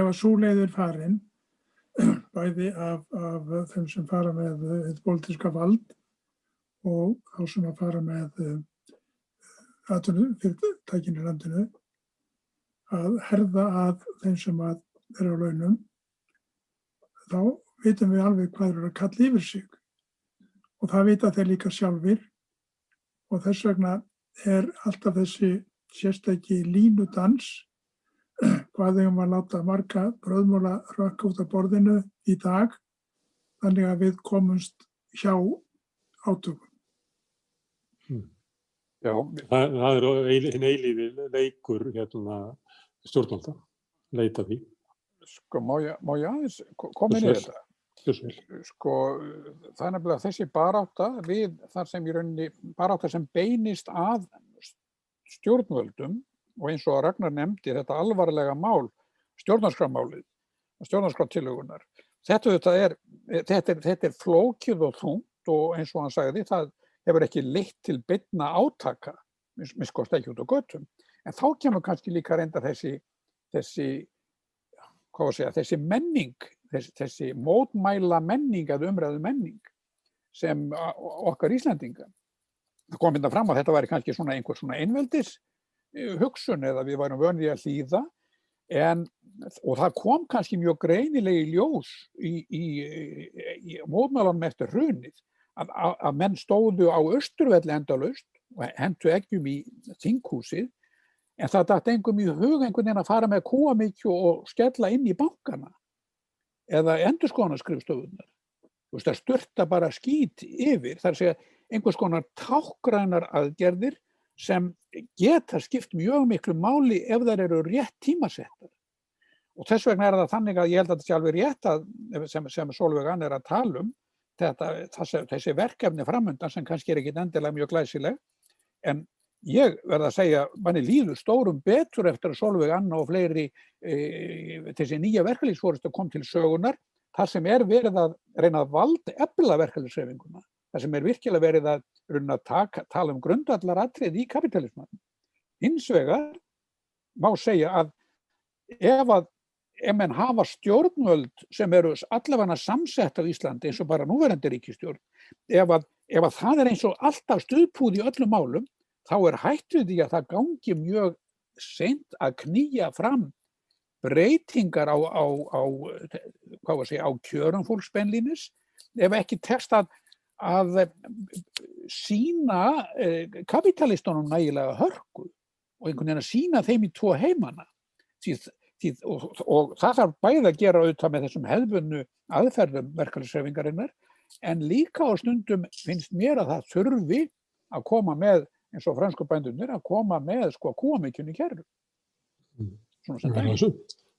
að svo leiður farin, [clears throat] bæði af, af þeim sem fara með þetta pólitíska vald og þá sem að fara með atvinnufyrirtækin í landinu, að herða að þeim sem að er á launum, þá vitum við alveg hvað eru að kalla yfir sig. Og það vita þeir líka sjálfir og þess vegna er alltaf þessi sérstæki línudans [clears throat] hvað þeim að láta marga bröðmóla rökk út af borðinu í dag þannig að við komumst hjá átökum. Já, Það, það er eil- hinn eilífi leikur hérna, stjórnvalda, leita því. sko, má ég, má ég aðeins ko- koma inn í þetta? Sko, það er nefnilega þessi barátta við þar sem í rauninni barátta sem beinist að stjórnvöldum og eins og Ragnar nefndi þetta alvarlega mál, stjórnarskramálið, stjórnarskráttilugunar. Þetta, þetta, er, þetta, er, þetta er flókið og þungt og eins og hann sagði það hefur ekki leitt til bytna átaka, miskost ekki út á göttum. En þá kemur kannski líka reynda þessi, þessi, segja, þessi menning, þessi, þessi mótmæla menning eða umræðu menning sem okkar Íslandinga. Það kom hérna fram að þetta væri kannski svona einhver svona einveldis eh, hugsun eða við værum vönið að hlýða en, og það kom kannski mjög greinilegi ljós í, í, í, í mótmælanum eftir hrunið að, að, að menn stóðu á Östurvelli endalust og hendu ekkjum í þinghúsið en það dætt engum í hug einhvern veginn að fara með kúamikju og skella inn í bankana eða endurskónarskrifstofunar þú veist, það störta bara skýt yfir, þar að einhvers konar tákgrænar aðgerðir sem geta skipt mjög miklu máli ef þær eru rétt tímasettar. Og þess vegna er það þannig að ég held að þetta sé alveg rétt að, sem, sem Solveig Ann er að tala um, þetta, þessi, þessi verkefni framöndan sem kannski er ekki endilega mjög glæsileg, en ég verða að segja, manni líður stórum betur eftir að Solveig Ann og fleiri e, þessi nýja verkefliðsfóristu kom til sögunar það sem er verið að reyna að valda ebla verkefliðsreifinguna, það sem er virkilega verið að, að taka, tala um grundallar atrið í kapitalisman. Hins vegar má segja að ef að ef menn hafa stjórnvöld sem eru allavega samsett á Íslandi eins og bara núverandi ríkistjórn, ef að, ef að það er eins og alltaf stuðpúð í öllum málum, þá er hætt við því að það gangi mjög sent að knýja fram breytingar á, á, á, segja, á kjörum fólksbennlínis ef ekki tekst að, að sína eh, kapitalistunum nægilega hörku og einhvern veginn að sína þeim í tvo heimana. Því, því, og, og það þarf bæði að gera auðvitað með þessum hefðbunnu aðferðum verkefælisreifingarinnar en líka á stundum finnst mér að það þurfi að koma með, eins og fransku bændunir, að koma með sko kúamikjunni kjærlu. Mm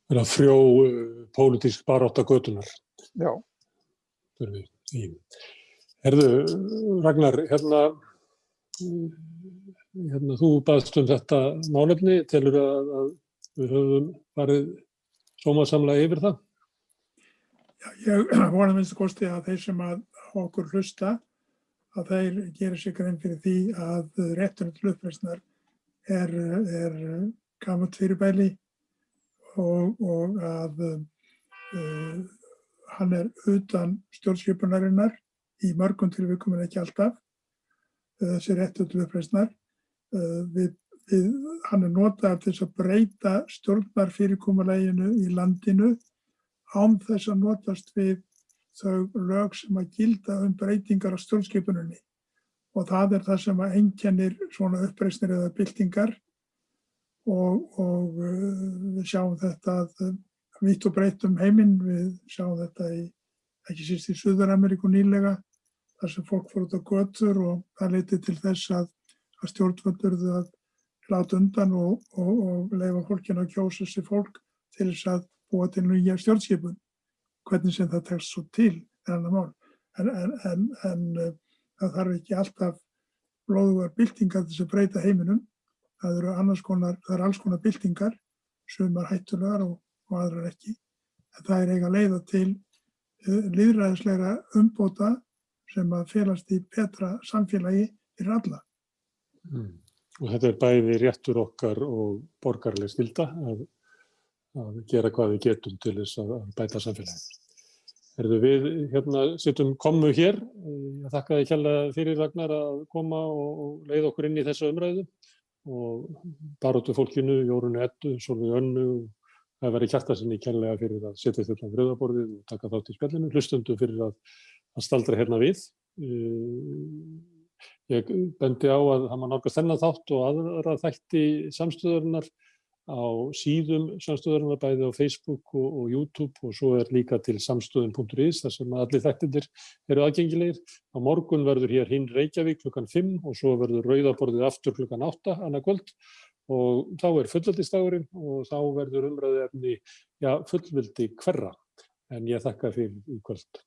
vera frjó uh, pólitísk barátt að götunar. Já. Herðu, Ragnar, hérna, hérna þú baðst um þetta málefni, telur að, að við höfum farið sómasamlega yfir það? Já, ég [clears throat] vona minnst kosti að þeir sem að okkur hlusta að þeir gerir sig grein fyrir því að réttunum til uppreysnar er, er gammalt fyrirbæli og, og að uh, hann er utan stjórnskipunarinnar í mörgum tilvíkum en ekki alltaf þessi réttu til uppreysnar. Við, við, hann er notað til þess að breyta stjórnarfyrirkomuleginu í landinu án þess að notast við þau lög sem að gilda um breytingar á stjórnskipununni og það er það sem að engjannir svona uppreysnir eða byltingar. Og, og uh, við sjáum þetta að vitt og breytt um heiminn, við sjáum þetta í, ekki síst í Suður-Ameríku nýlega, þar sem fólk fór út á götur og það leiti til þess að, að stjórnvöldurðu að láta undan og, og, og leifa fólkinu að kjósa sér fólk til þess að búa til nýja stjórnskipun, hvernig sem það tekst svo til en annar mál. En, en, en, en uh, það þarf ekki alltaf blóðugar byltingar þess að breyta heiminum það eru konar, það eru alls konar byltingar, sumar hættulegar og, og aðrar ekki. En það er eiga leiða til uh, líðræðisleira umbóta sem að félast í betra samfélagi fyrir alla. Mm. Og þetta er bæði réttur okkar og borgarlega skilda að, að gera hvað við getum til þess að bæta samfélagi. Erðu við hérna sittum komu hér, ég þakka þið kjalla fyrir Ragnar að koma og leiða okkur inn í þessu umræðu og baróttu fólkinu, Jórunu Ettu, Solveig Önnu það verið kjarta sinni kærlega fyrir að setja þetta á gröðaborðið og taka þátt í spjallinu, hlustundu fyrir að, að staldra hérna við. Ég bendi á að það maður nálgast þennan þátt og aðra þætti samstöðarinnar á síðum samstöðarinnar bæði á Facebook og, og YouTube og svo er líka til samstöðun.is þar sem allir þættindir eru aðgengilegir. Á morgun verður hér hinn Reykjavík klukkan 5 og svo verður Rauðaborðið aftur klukkan 8 annað kvöld og þá er fullveldistagurinn og þá verður umræðið efni ja, fullveldi hverra en ég þakka fyrir í kvöld.